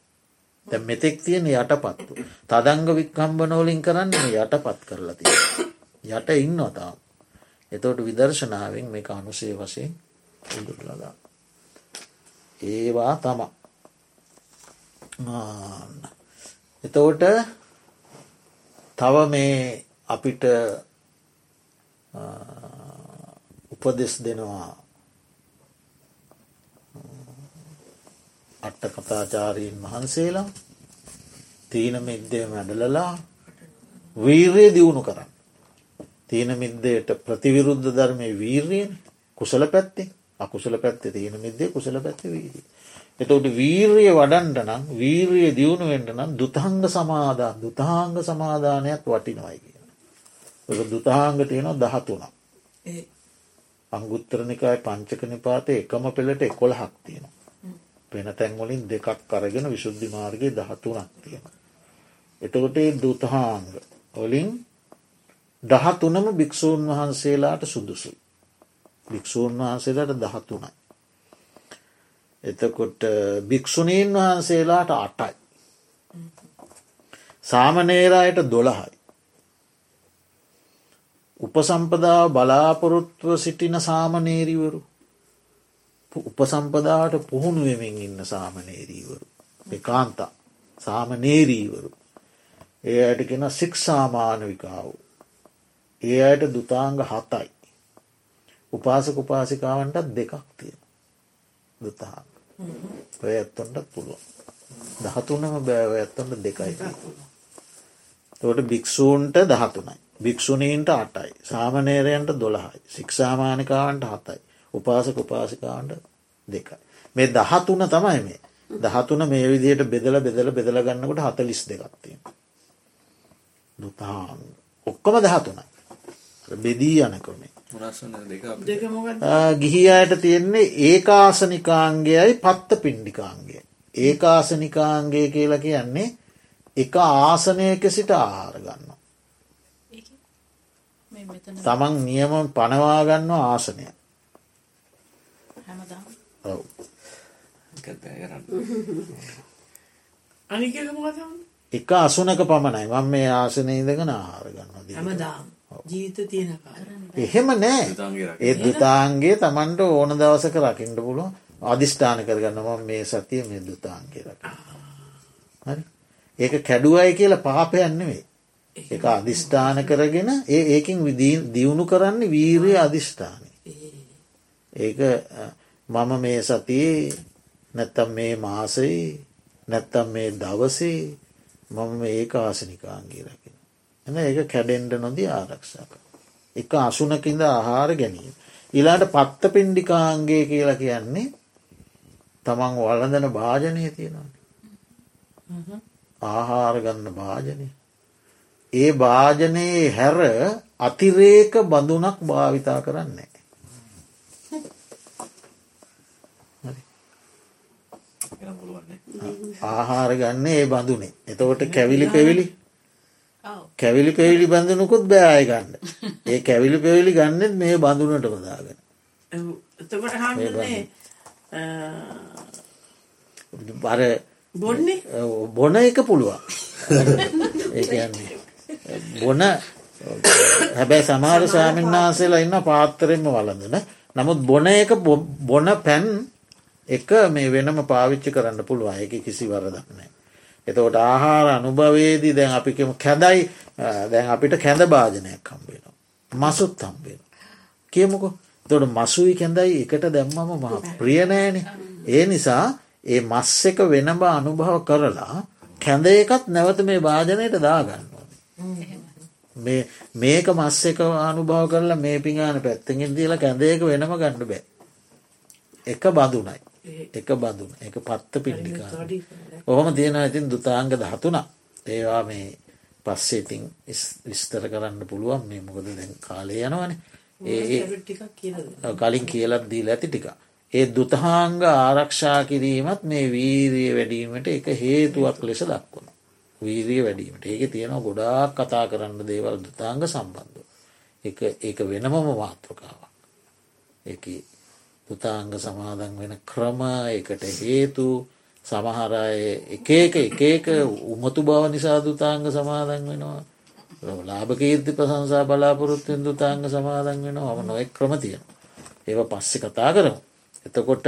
දැ මෙතෙක් තියෙන යටපත්තු. තදංග වික්කම්බනෝලින් කරන්න යටපත් කරලා තිය. යට ඉන්න තාම්. එතෝට විදර්ශනාවෙන් මේ අනුසේ වශයෙන් උදුරලදා. ඒවා තම. එතෝට තව මේ අපිට උපදෙස් දෙනවා අට්ට කතාචාරීන් වහන්සේලා තීන මිද්දය මැඩලලා වීර්ය දියුණු කරන්න. තීන මිද්දයට ප්‍රතිවිරුද්ධ ධර්මය වීර්යෙන් කුසල පැත්තේ අකුසල පැත්තේ තියෙන මිද්දේ කුසල පැත්ත වීදී. එතවට වීර්ය වඩන්ට නම් වීර්ය දියුණු වෙන්ට නම් දුතහංග සමාධා දුතාංග සමාධානයක් වටිනවයි කියන. දුතාංග තියෙනවා දහතුනක්. අංගුත්තරනිකාය පංචක නිපාතය එකම පෙළට එකොළ හක් තියෙනවා. වෙන තැන්වලින් දෙකක් කරගෙන විශුද්ධි මාර්ගය දහතුනක් තියෙන. එතකොට දුතහාංග ඔලින් දහතුනම භික්‍ෂූන් වහන්සේලාට සුදුසුයි. භික්‍ෂූන් වහන්සේලාට දහතුනයි. එතකොට භික්‍ෂුණීන් වහන්සේලාට අටයි. සාමනේරයට දොළහයි. උපසම්පදාව බලාපොරොත්ව සිටින සාමනේරීවරු උපසම්පදාට පුහුණු වෙමින් ඉන්න සාමනේරීවරු කාන්තා සාමනේරීවරු ඒ අයට කෙන සික්ෂාමානවිකාව ඒ අයට දුතාංග හතයි. උපාසක උපාසිකාවන්ටත් දෙකක් තියෙන දුතාංග. ඔය ඇත්තොන්ටත් පුළුවන්. දහතුනම බෑව ඇත්තොන්ට දෙකයි තොට භික්‍ෂූන්ට දහතුනයි භික්‍ෂුණීන්ට අටයි. සාමනේරයන්ට දොළහයි. සික්ෂාමානිකාවන්ට හතයි. උපාසක උපාසිකාවන්ට දෙකයි. මේ දහතුන තමයි මේ දහතුන මේ විදියට බෙදල බෙදල බෙදල ගන්නකොට හතලිස් දෙකක්තිය. දුතාන් ඔක්කොම දහතුනයි බෙදී යන ක්‍රමේ. දෙක මොකද ගිහි අයට තියෙන්නේ ඒකාසනිකාන්ගේයි පත්ත පින්ඩිකාන්ගේ. ඒකාසනිකාන්ගේ කියලා කියන්නේ එක ආසනයක සිට ආහාර ගන්න. මේ මෙතන තමන් නියම පනවාගන්න ආසනය හැමදාම. ඔව්. අනික මොකද එක අසුනක පමණයි. මං මේ ආසනය ඉදගෙන ආහාර ගන්න දී. හැමදාම්. ජීවිත තියෙන කාල. එහෙම නෑ. ඒ දුතාන්ගේ තමන්ට ඕන දවසක රකිින්ට පුළුව අධිෂ්ඨාන කරගන්නම මේ සතිය මේ දුතාන්ගේ රක හරි? ඒක කැඩුවයි කියලා පාපයන්නෙවෙයි එක අධිෂ්ඨාන කරගෙන ඒ ඒකින් දියුණු කරන්න වීරය අධිෂ්ඨානය ඒක මම මේ සතියේ නැත්තම් මේ මාසයි නැත්තම් මේ දවසේ මම ඒක ආසනිකාන්ගේ රකින. එන ඒක කැඩෙන්ඩ නොදී ආරක්ෂක. එක අසුනකින්ද ආහාර ගැනීම. ඉලාට පත්ත පින්ඩිකාන්ගේ කියලා කියන්නේ තමන් වලඳන භාජනය තියෙනවා. ආහාර ගන්න භාජනය. ඒ භාජනයේ හැර අතිරේක බඳුනක් භාවිතා කරන්නේ. ආහාර ගන්න ඒ බඳුනේ. එතකොට කැවිලි පෙවිලි. කැවිලි පෙවිලි බඳනකුත් බෑය ගන්න. ඒ කැවිලි පෙවිලි ගන්නෙත් මේ බඳුනට බදාගෙන බර බොන එක පුළුවන්. ඒන්නේ බොන හැබැයි සමාර සාමීන් වහන්සේලා ඉන්න පාත්තරෙන්ම වලඳන නමුත් බොන එක බොන පැන් එක මේ වෙනම පාවිච්චි කරන්න පුළුවන් එක කිසි වරදක්නෑ. එතකොට ආහාර අනුභවේදී දැන් අපිකම කැදයි දැන් අපිට කැඳ භාජනයක් හම්බෙනවා. මසුත් හම්බෙන. කියමුකො තොට මසුයි කැඳයි එකට දැම්මම මහ ප්‍රියනෑන. ඒ නිසා ඒ මස් එක වෙනබ අනුභව කරලා කැඳ එකත් නැවත මේ භාජනයට දාගන්න. මේක මස් එක අනුභව කරලා මේ පිඟාන පැත්තකින් දීලා කැඳයක වෙනම ගණඩ බෑ. එක බඳුනයි. එක බඳුන එක පත්ත පින්ඩිකා ඔහොම තියෙන ඉතින් දුතාංග දහතුනා ඒවා මේ පස්සේ ඉතින් විස්තර කරන්න පුළුවන්. මේ මොකද දැන් කාලය යනවන. ඒ කලින් කියලත් දීල ඇති ටික ඒ දුතහාංග ආරක්ෂා කිරීමත් මේ වීරිය වැඩීමට එක හේතුවක් ලෙස දක්වන වීරිය වැඩීමට ඒක තියෙනවා ගොඩාක් කතා කරන්න දේවල් දුතාංග සම්බන්ධ ඒක වෙනමම මාතෘකාවක්. එක පුතාංග සමාදන් වෙන ක්‍රම එකට හේතු සමහරය එක එක එක එක උමතු බව නිසා දුතාංග සමාදන් වෙනවා. ලාභ කීර්ති ප්‍රසංසා බලාපොරොත්තුවෙන් දුතාංග සමාදන් වෙන හම නොෙක් ක්‍රම තියෙන ඒව පස්සෙ කතා කරමු. එතකොට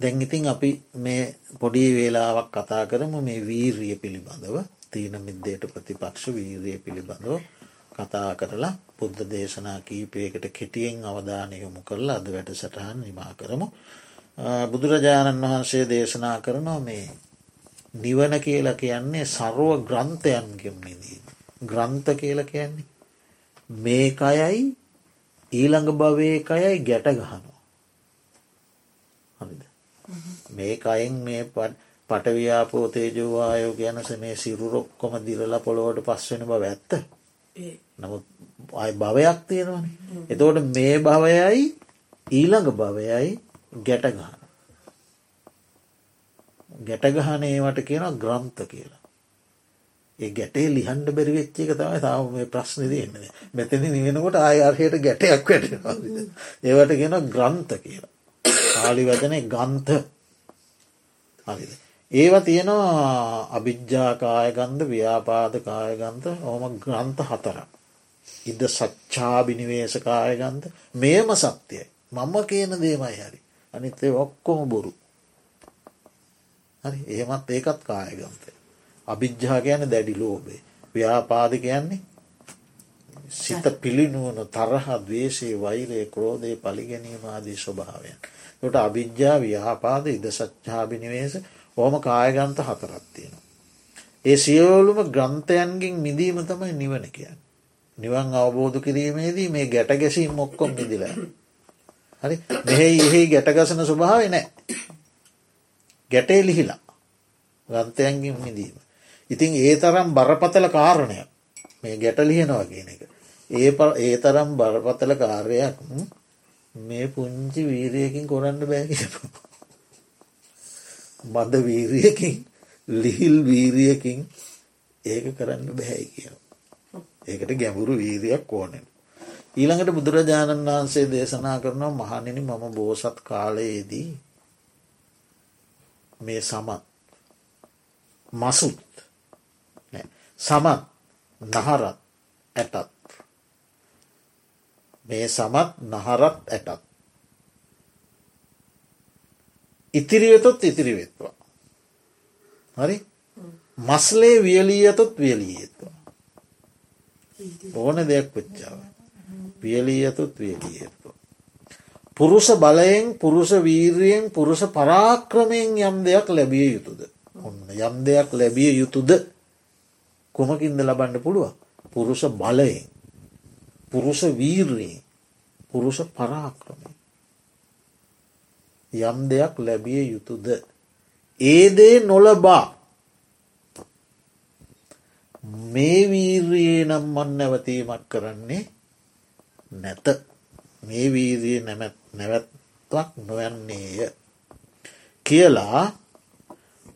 දැන් ඉතින් අපි මේ පොඩි වේලාවක් කතා කරමු මේ වීර්ය පිළිබඳව තීන මිද්දයට ප්‍රතිපක්ෂ වීර්ය පිළිබඳව. කතා කරලා බුද්ධ දේශනා කීපයකට කෙටියෙන් අවධානය යොමු කරලා අද වැඩ සටහන් නිමා කරමු. බුදුරජාණන් වහන්සේ දේශනා කරනවා මේ නිවන කියලා කියන්නේ සරුව ග්‍රන්ථයන්ගෙන් නිදීම. ග්‍රන්ථ කියල කියන්නේ. මේකයයි ඊළඟ භවයකයයි ගැට ගහනවා. හරිද. මේකයින් මේ පටව්‍යාපෝ තේජවායෝ ගැනස මේ සිරුරොක්කොම දිරල පොළොවට පස්වෙන බව ඇත්ත. නමුත් අයි භවයක් තියෙනවන. එතෝට මේ භවයයි ඊළඟ භවයයි ගැටගහන. ගැටගහනේවට කියන ග්‍රන්ථ කියලා. ඒ ගැටේ ලිහන්ඩ බැරි වෙච්ච එක තමයි තාම මේ ප්‍රශ්න දන්නේ මෙතන නිවෙනකොට ආයර්හයට ගැටයක් වැටෙනවා ඒවට කියන ග්‍රන්ථ කියලා කාලි වචන ගන්ත හරිද ඒව තියෙනවා අභිජ්ජාකායගන්ධ ව්‍යාපාද කායගන්ත ඕම ග්‍රන්ථ හතරක් ඉද සච්චාභිනිවේශකායගන්ධ මේම සත්‍යයයි මම කියන දේමයි හරි. අනිත්තේ ඔක්කොම බොරු. හරි? එහෙමත් ඒකත් කායගන්තය අභිජ්ජා ගැන දැඩි ලෝබේ ව්‍යාපාද කියන්නේ සිත පිළිනුවන තරහ දවේශයේ වෛරය ක්‍රෝධය පලිගැනීම ආදී ස්වභාවයන්. ට අභිජ්ජා ව්‍යාපාද ඉද සච්චාභිනිවේශ ඕම කායගන්ත හතරත් තියෙන. ඒ සියෝලුම ග්‍රන්ථයන්ගින් මිදීම තමයි නිවන කියන්න. නිවන් අවබෝධ කිරීමේදී මේ ගැට ගැසීම් මොක්කොම් මිදිල. හරි මෙහෙයි එහි ගැටගසන ස්වභාව නෑ. ගැටේ ලිහිලා ගන්තයන්ගින් මිදීම. ඉතින් ඒ තරම් බරපතල කාරණයක් මේ ගැට ලියනවා කියන එක. ඒ ඒ තරම් බරපතල කාර්යයක් මේ පුංචි වීරයකින් කොරන්න බෑකිෙන. මද වීරියකින් ලිහිල් වීරියකින් ඒක කරන්න බැහැයි කියන. ඒකට ගැඹුරු වීරයක් ඕනෙන්. ඊළඟට බුදුරජාණන් වහන්සේ දේශනා කරනවා මහනිනි මම බෝසත් කාලයේදී මේ සමත් මසුත් සමත් නහරත් ඇටත් මේ සමත් නහරත් ඇටත් ඉතිරිවෙතොත් ඉතිරිවෙත්වා හරි? මස්ලේ වියලී ඇතොත් වියලී ඇත්වා ඕන දෙයක් වෙච්චාව වියලී ඇතුත් වියලී ඇත්වා පුරුෂ බලයෙන් පුරුෂ වීරියෙන් පුරුෂ පරාක්‍රමයෙන් යම් දෙයක් ලැබිය යුතුද? ඔන්න යම් දෙයක් ලැබිය යුතුද? කොමකින්ද ලබන්න පුළුව පුරුෂ බලයෙන් පුරුෂ වීර්රයෙන් පුරුෂ පරාක්‍රමය යම් දෙයක් ලැබිය යුතුද ඒදේ නොලබා මේ වීර්යේ නම් මන් නැවතීමක් කරන්නේ නැත මේ වීරී නැවැත්වක් නොයන්නේය කියලා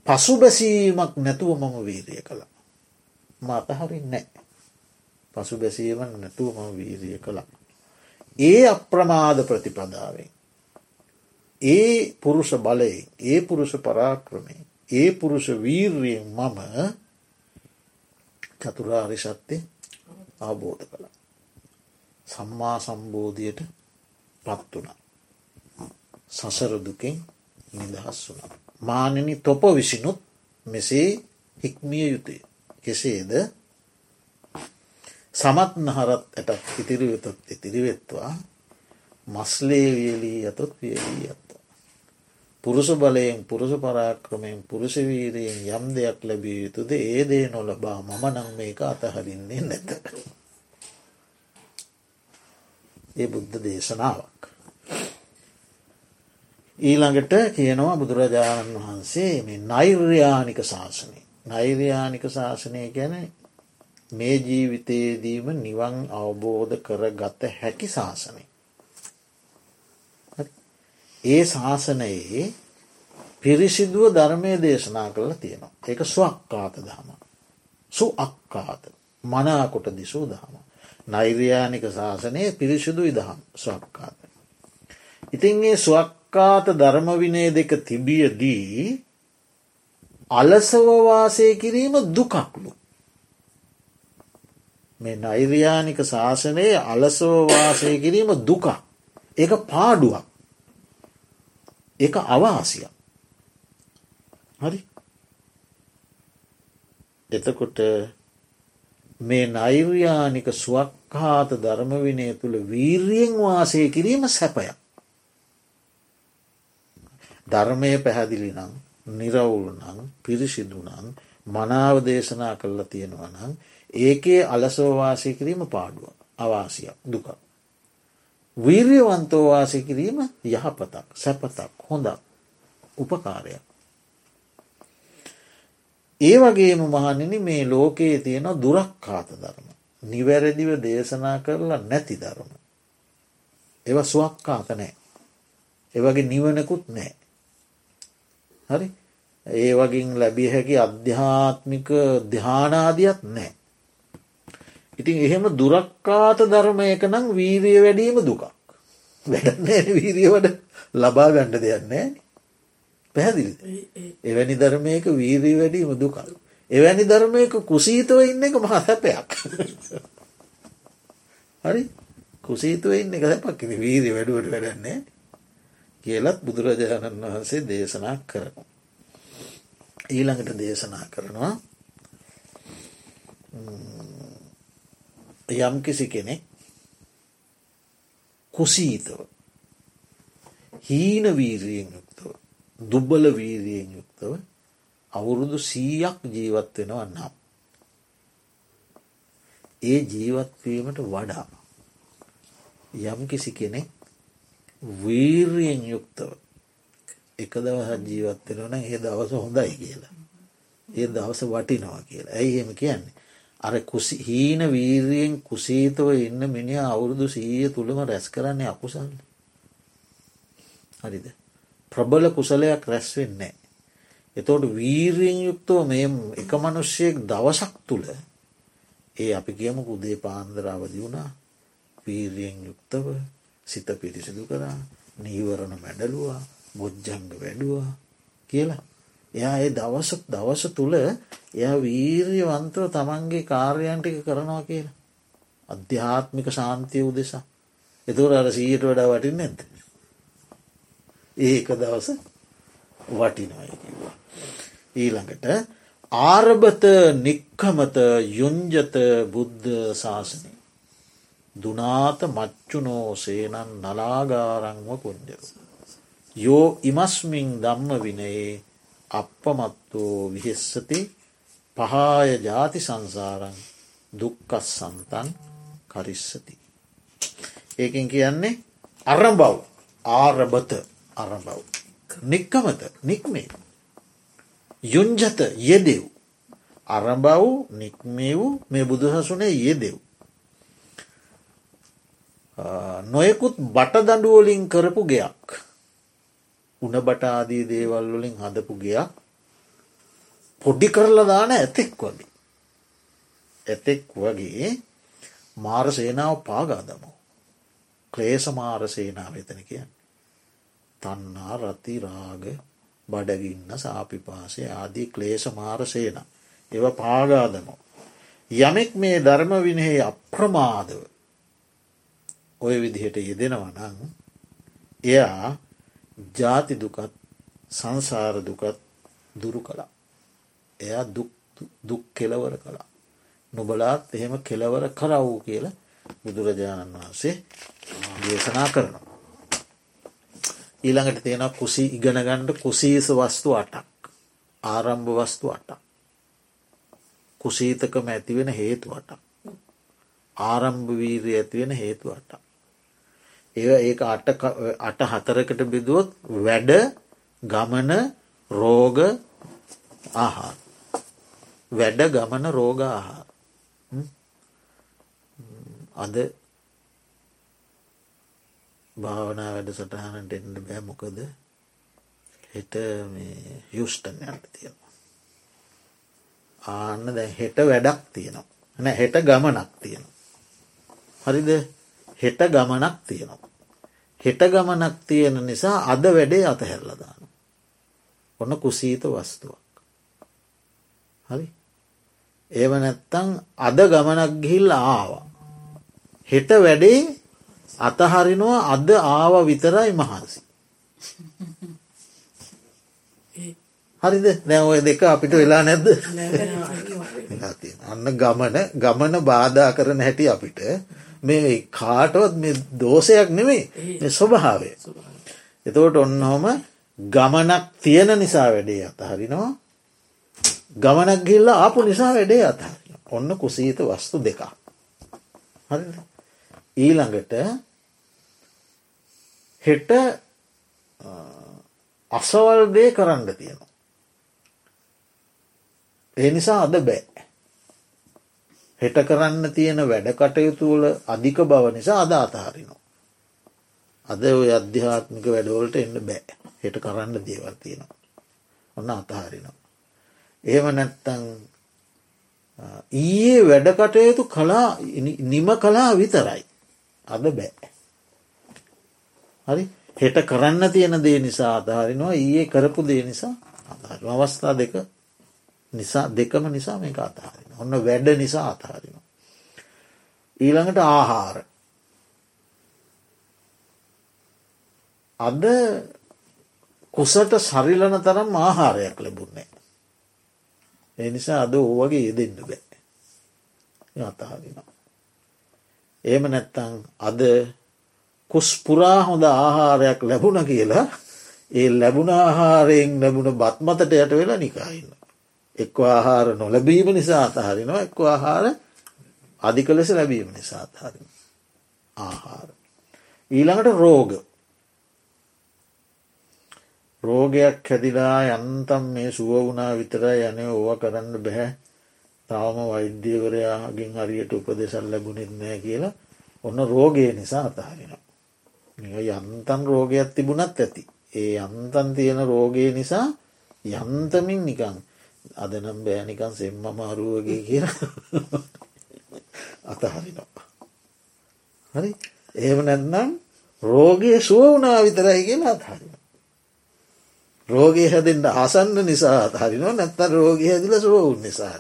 පසු බැසීමක් නැතුව මම වීරිය කළා මතහරින් නෑ. පසු බැසීම නැතුව මම වීරිය කළා. ඒ අප්‍රමාද ප්‍රතිපදාවෙන්. ඒ පුරුෂ බලයෙන් ඒ පුරුෂ පරාක්‍රමය ඒ පුරුෂ වීර්යෙන් මම චතුරාරි සත්‍යය අවබෝධ කළ. සම්මා සම්බෝධයට පත් වුණ. සසරදුකින් නිදහස් වුණ. මානනි තොප විසිනුත් මෙසේ හික්මිය යුතුය. කෙසේද සමත් නහරත් ඇටත් ඉතිරිවෙතොත් ඉතිරිවෙත්වා මස්ලේ වියලී ඇතොත් වියලී ඇත්ත. පුරුෂ බලයෙන් පුරුෂ පරාක්‍රමයෙන් පුරුෂවීරයෙන් යම් දෙයක් ලැබිය යුතුද ඒ දේ නොලබා මම නං මේක අතහරින්නේ නැත. ඒ බුද්ධ දේශනාවක්. ඊළඟට කියනවා බුදුරජාණන් වහන්සේ මේ නෛර්යානික ශාසනය නෛර්යානික ශාසනය ගැන මේ ජීවිතයේදීම නිවන් අවබෝධ කර ගත හැකි ශාසනය. ඒ ශාසනයේ පිරිසිදුව ධර්මය දේශනා කරලා තියෙනවා. ඒක ස්වක්කාත දහම. සු අක්කාත මනාකොට දිසූ දහම. නෛර්යානික ශාසනය පිරිසිදුයි දහම් ස්වක්කාත. ඉතින් ඒ ස්වක්කාත ධර්මවිනය දෙක තිබියදී අලසවවාසය කිරීම දුකක්ලු. මේ නෛර්යානික ශාසනයේ අලසවවාසය කිරීම දුක. ඒක පාඩුවක්. එක අවාසියක්. හරි එතකොට මේ නෛර්යානික ස්වක්හාත ධර්මවිනය තුළ වීර්යෙන් වාසය කිරීම සැපයක්. ධර්මය පැහැදිලි නම් නිරවුල් නං පිරිසිදු නං මනාව දේශනා කරලා තියෙනවා නම් ඒකේ අලසෝවාසය කිරීම පාඩුව අවාසියක් දුක. වීර්යවන්තෝවාසය කිරීම යහපතක් සැපතක් හොඳක් උපකාරයක්. ඒ වගේම මහනිනි මේ ලෝකයේ තියෙන දුරක්කාත ධර්ම. නිවැරදිව දේශනා කරලා නැති ධර්ම. ඒව ස්වක්කාත නෑ. ඒවගේ නිවනකුත් නෑ. හරි ඒ වගින් ලැබිය හැකි අධ්‍යාත්මික ධ්‍යානාදියත් නෑ. ඉතින් එහෙම දුරක්කාත ධර්මයක නම් වීරිය වැඩීම දුකක්. වැඩන්නේ වීරිය වඩ ලබා ගණ්ඩ දෙයන්නේ පැහැදිලි එවැනි ධර්මයක වීරී වැඩීම දුකල්. එවැනි ධර්මයක කුසීතව ඉන්න එක මහ සැපයක්. හරි කුසීතුව ඉන්න එක සැපක් වීරී වැඩුවට වැඩන්නේ කියලත් බුදුරජාණන් වහන්සේ දේශනා කරන. ඊළඟට දේශනා කරනවා යම් කිසි කෙනෙක් කුසීතව හීන වීරියෙන් යුක්තව දුබ්බල වීරියෙන් යුක්තව අවුරුදු සීයක් ජීවත් වෙනවා නම්. ඒ ජීවත්වීමට වඩා යම් කිසි කෙනෙක් වීර්යෙන් යුක්තව එක දවහත් ජීවත්වෙනවන ඒ දවස හොඳයි කියලා. ඒ දවස වටිනවා කියලා. ඇයි එහෙම කියන්නේ. අර කුසි හීන වීර්යෙන් කුසීතව ඉන්න මිනි අවුරුදු සීය තුළම රැස් කරන්නේ අකුසන්න. හරිද. ප්‍රබල කුසලයක් රැස්වෙන්නේ. එතෝට වීරයෙන් යුක්තව මේ එක මනුෂ්‍යයෙක් දවසක් තුළ ඒ අපි කියමු උදේ පාන්දරාවදි වුණා වීරයෙන් යුක්තව සිත පිරිසිදු කරා නීවරණ මැඩලුවා බොජ්ජංග වැඩුවා කියලා. එයා ඒ දවස දවස තුළ එයා වීර්යවන්තව තමන්ගේ කාර්යන්ටික කරනවා කියලා. අධ්‍යාත්මික ශාන්තිය උදෙසා. එතුර අර සීයට වඩා වටින් නැද. ඒක දවස වටිනොය කිව්වා. ඊළඟට ආරභත නික්කමත යුංජත බුද්ධ ශාසනය. දුනාත මච්චුනෝ සේනන් නලාගාරංව පුංජරු. යෝ ඉමස්මින් දම්ම විනයේ අපපමත්තෝ විහෙස්සති පහාය ජාති සංසාරන් දුක්කස් සන්තන් කරිස්සති. ඒකින් කියන්නේ අරබව් ආරභත අරබව්. නික්කමත නික්මේ. යුංජත යෙදෙව්. අරබව් නික්මේ වූ මේ බුදුහසුනේ යෙදෙව්. නොයෙකුත් බටදඩුවලින් කරපු ගෙයක්. උන බටාදී දේවල් වලින් හදපු ගෙයක් පොඩ්ඩි කරලා දාන ඇතෙක් වගේ. ඇතෙක් වගේ මාර සේනාව පාගාදමු. ක්ලේෂ මාර සේනාව එතන කියන්න. තන්නා රති රාග බඩගින්න සාපිපාසය ආදී ක්ලේෂ මාර සේන. එව පාගාදමෝ. යමෙක් මේ ධර්ම විනහේ අප්‍රමාදව ඔය විදිහට යෙදෙනවනං එයා ජාති දුකත් සංසාර දුකත් දුරු කළා. එයා දුක් කෙලවර කළා. නොබලාත් එහෙම කෙලවර කරවූ කියලා බුදුරජාණන් වහන්සේ දේශනා කරනවා. ඊළඟට තියෙන කුසි ඉගෙනගණ්ඩ කුසීස වස්තු අටක් ආරම්භ වස්තු අටක්. කුසීතකම ඇතිවෙන හේතු අටක්. ආරම්භ වීරී ඇතිවෙන හේතු අටක්. ඒ ඒ අට හතරකට බිදුවොත් වැඩ ගමන රෝග ආහාර. වැඩ ගමන රෝග ආහාර. අද භාවනා වැඩ සටහනට එන්න බෑ මොකද හෙට මේ යුෂ්ටන් යන්න තියෙනවා. ආන්න දැ හෙට වැඩක් තියෙනවා. නැ හෙට ගමනක් තියෙනවා. හරිද හෙට ගමනක් තියෙනවා. හෙට ගමනක් තියෙන නිසා අද වැඩේ අතහැරලදාන. ඔන්න කුසීත වස්තුවක්. හරි ඒව නැත්තං අද ගමනක් ගිහිල්ල ආවා. හෙට වැඩේ අතහරිනවා අද ආව විතරයි මහන්සි. හරිද දැන් ඔය දෙක අපිට වෙලා නැද්ද. අන්න ගමන ගමන බාධා කරන හැටි අපිට මේ කාටවත් මේ දෝෂයක් නෙමෙයි මේ ස්වභාවය. එතකොට ඔන්නහොම ගමනක් තියෙන නිසා වැඩේ අතහරිනවා ගමනක් ගිල්ල ආපු නිසා වැඩේ අතහරින. ඔන්න කුසීත වස්තු දෙකක්. හරි ඊළඟට හෙට අසවල්දේ කරන්න තියෙනවා. ඒ නිසා අද බෑ. හෙට කරන්න තියෙන වැඩ කටයුතුවල අධික බව නිසා අද අතහරිනවා. අද ඔය අධ්‍යාත්මික වැඩවලට එන්න බෑ හෙට කරන්න දේවල් තියෙනවා. ඔන්න අතහරිනවා. ඒම නැත්තං ඊයේ වැඩ කටයුතු කලා නිම කලා විතරයි. අද බෑ. හරි හෙට කරන්න තියෙන දේ නිසා අතහරිනවා ඊයේ කරපු දේ නිසා අතහරි අවස්ථා දෙක නිසා දෙකම නිසා මේක අතහරින ඔන්න වැඩ නිසා අතහරිනවා. ඊළඟට ආහාර අද කුසට සරිලන තරම් ආහාරයක් ලැබුන්නේ. ඒ නිසා අද ඕවගේ යෙදෙන්න්න බෑ අතහරිනවා. ඒම නැත්තං අද කුස්පුරා හොඳ ආහාරයක් ලැබුණ කියලා ඒ ලැබුණ ආහාරයෙන් ලැබුණ බත්මතට යට වෙලා නිකායින්න. එක්ව ආහාර නොලැබීම නිසා අතහරිනවා එක්ව ආහාර අධික ලෙස ලැබීම නිසා අතහරින. ආහාර. ඊළඟට රෝග රෝගයක් හැදිලා යන්තම් මේ සුව වුණා විතර යන ඕව කරන්න බැහැ තවම වෛද්‍යවරයාගෙන් හරියට උපදෙසල් ලැබුණෙත් නෑ කියලා ඔන්න රෝගය නිසා අතහරිනවා. යන්තන් රෝගයක් තිබුණත් ඇති. ඒ යන්තන් තියෙන රෝගය නිසා යන්තමින් නිකං අදනම් බෑනිකන් සෙම්ම මාරුවගේ කිය අතහරිනවා. හරි ඒම නැත්නම් රෝගය සුව වුණා විතරයි කියලා අත්හරින. රෝගය හැදෙන්ට ආසන්න නිසා අතහරිනවා නැත්තන් රෝගය හැදිල සුවවුන් නිසා.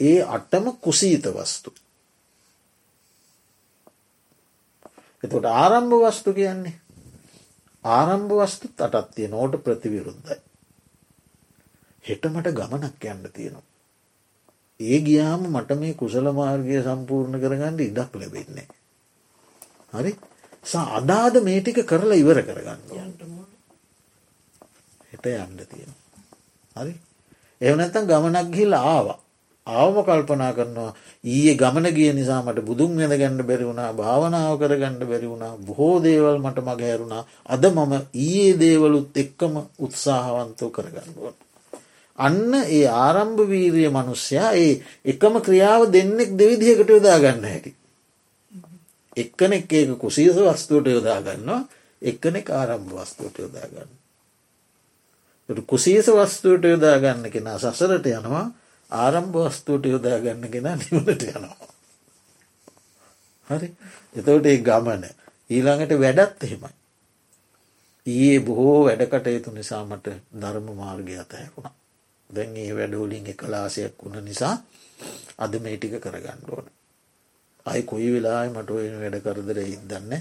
ඒ අට්ටම කුසීත වස්තු. එතොට ආරම්භ වස්තු කියන්නේ ආරම්භ වස්තුත් අටත්තිය නෝට ප්‍රතිවිරුද්ධයි. හෙටමට ගමනක් යන්න තියෙනවා. ඒ ගියාම මට මේ කුසල මාර්ගය සම්පූර්ණ කරගන්න ඉඩක් ලැබෙන්නේ. හරි අදාද මේ ටික කරලා ඉවර කරගන්න හෙට යන්න තියෙන. හරි එවනැත්තන් ගමනක් ගිල් ආවා ආවම කල්පනා කරනවා ඊයේ ගමන ගිය නිසා මට බුදුන් වෙන ගණඩ බැරි වුණා භාවනාව කර ගණඩ බැරි වුණා බොහෝ දේවල් මට මග හැරුණා අද මම ඊයේ දේවලුත් එක්කම උත්සාහවන්තව කරගන්නුවන්. අන්න ඒ ආරම්භ වීරිය මනුස්්‍යයා ඒ එකම ක්‍රියාව දෙන්නෙක් දෙවිදිහකට යොදා ගන්න හැකි. එක්කනෙක් ඒක කුසීස වස්තුවට යොදාගන්නවා එක්කනෙක් ආරම්භ වස්තුවට යොදාගන්න. කුසීස වස්තුවට යොදාගන්න කෙන සසරට යනවා ආරම්භ වස්තුවට යොදාගන්න කෙන නිවනට යනවා. හරි එතවට ඒ ගමන ඊළඟට වැඩත් එහෙමයි. ඒ බොහෝ වැඩකටයුතු නිසාමට ධර්ම මාර්ගය අතහැකුණා. දැන් ඒ වැඩෝලින් එකලාසයක් වුණ නිසා අද මේ ටික කරගණ්ඩුවන. අයි කොයි වෙලා මට ඔය වැඩ කරදර ඉදන්න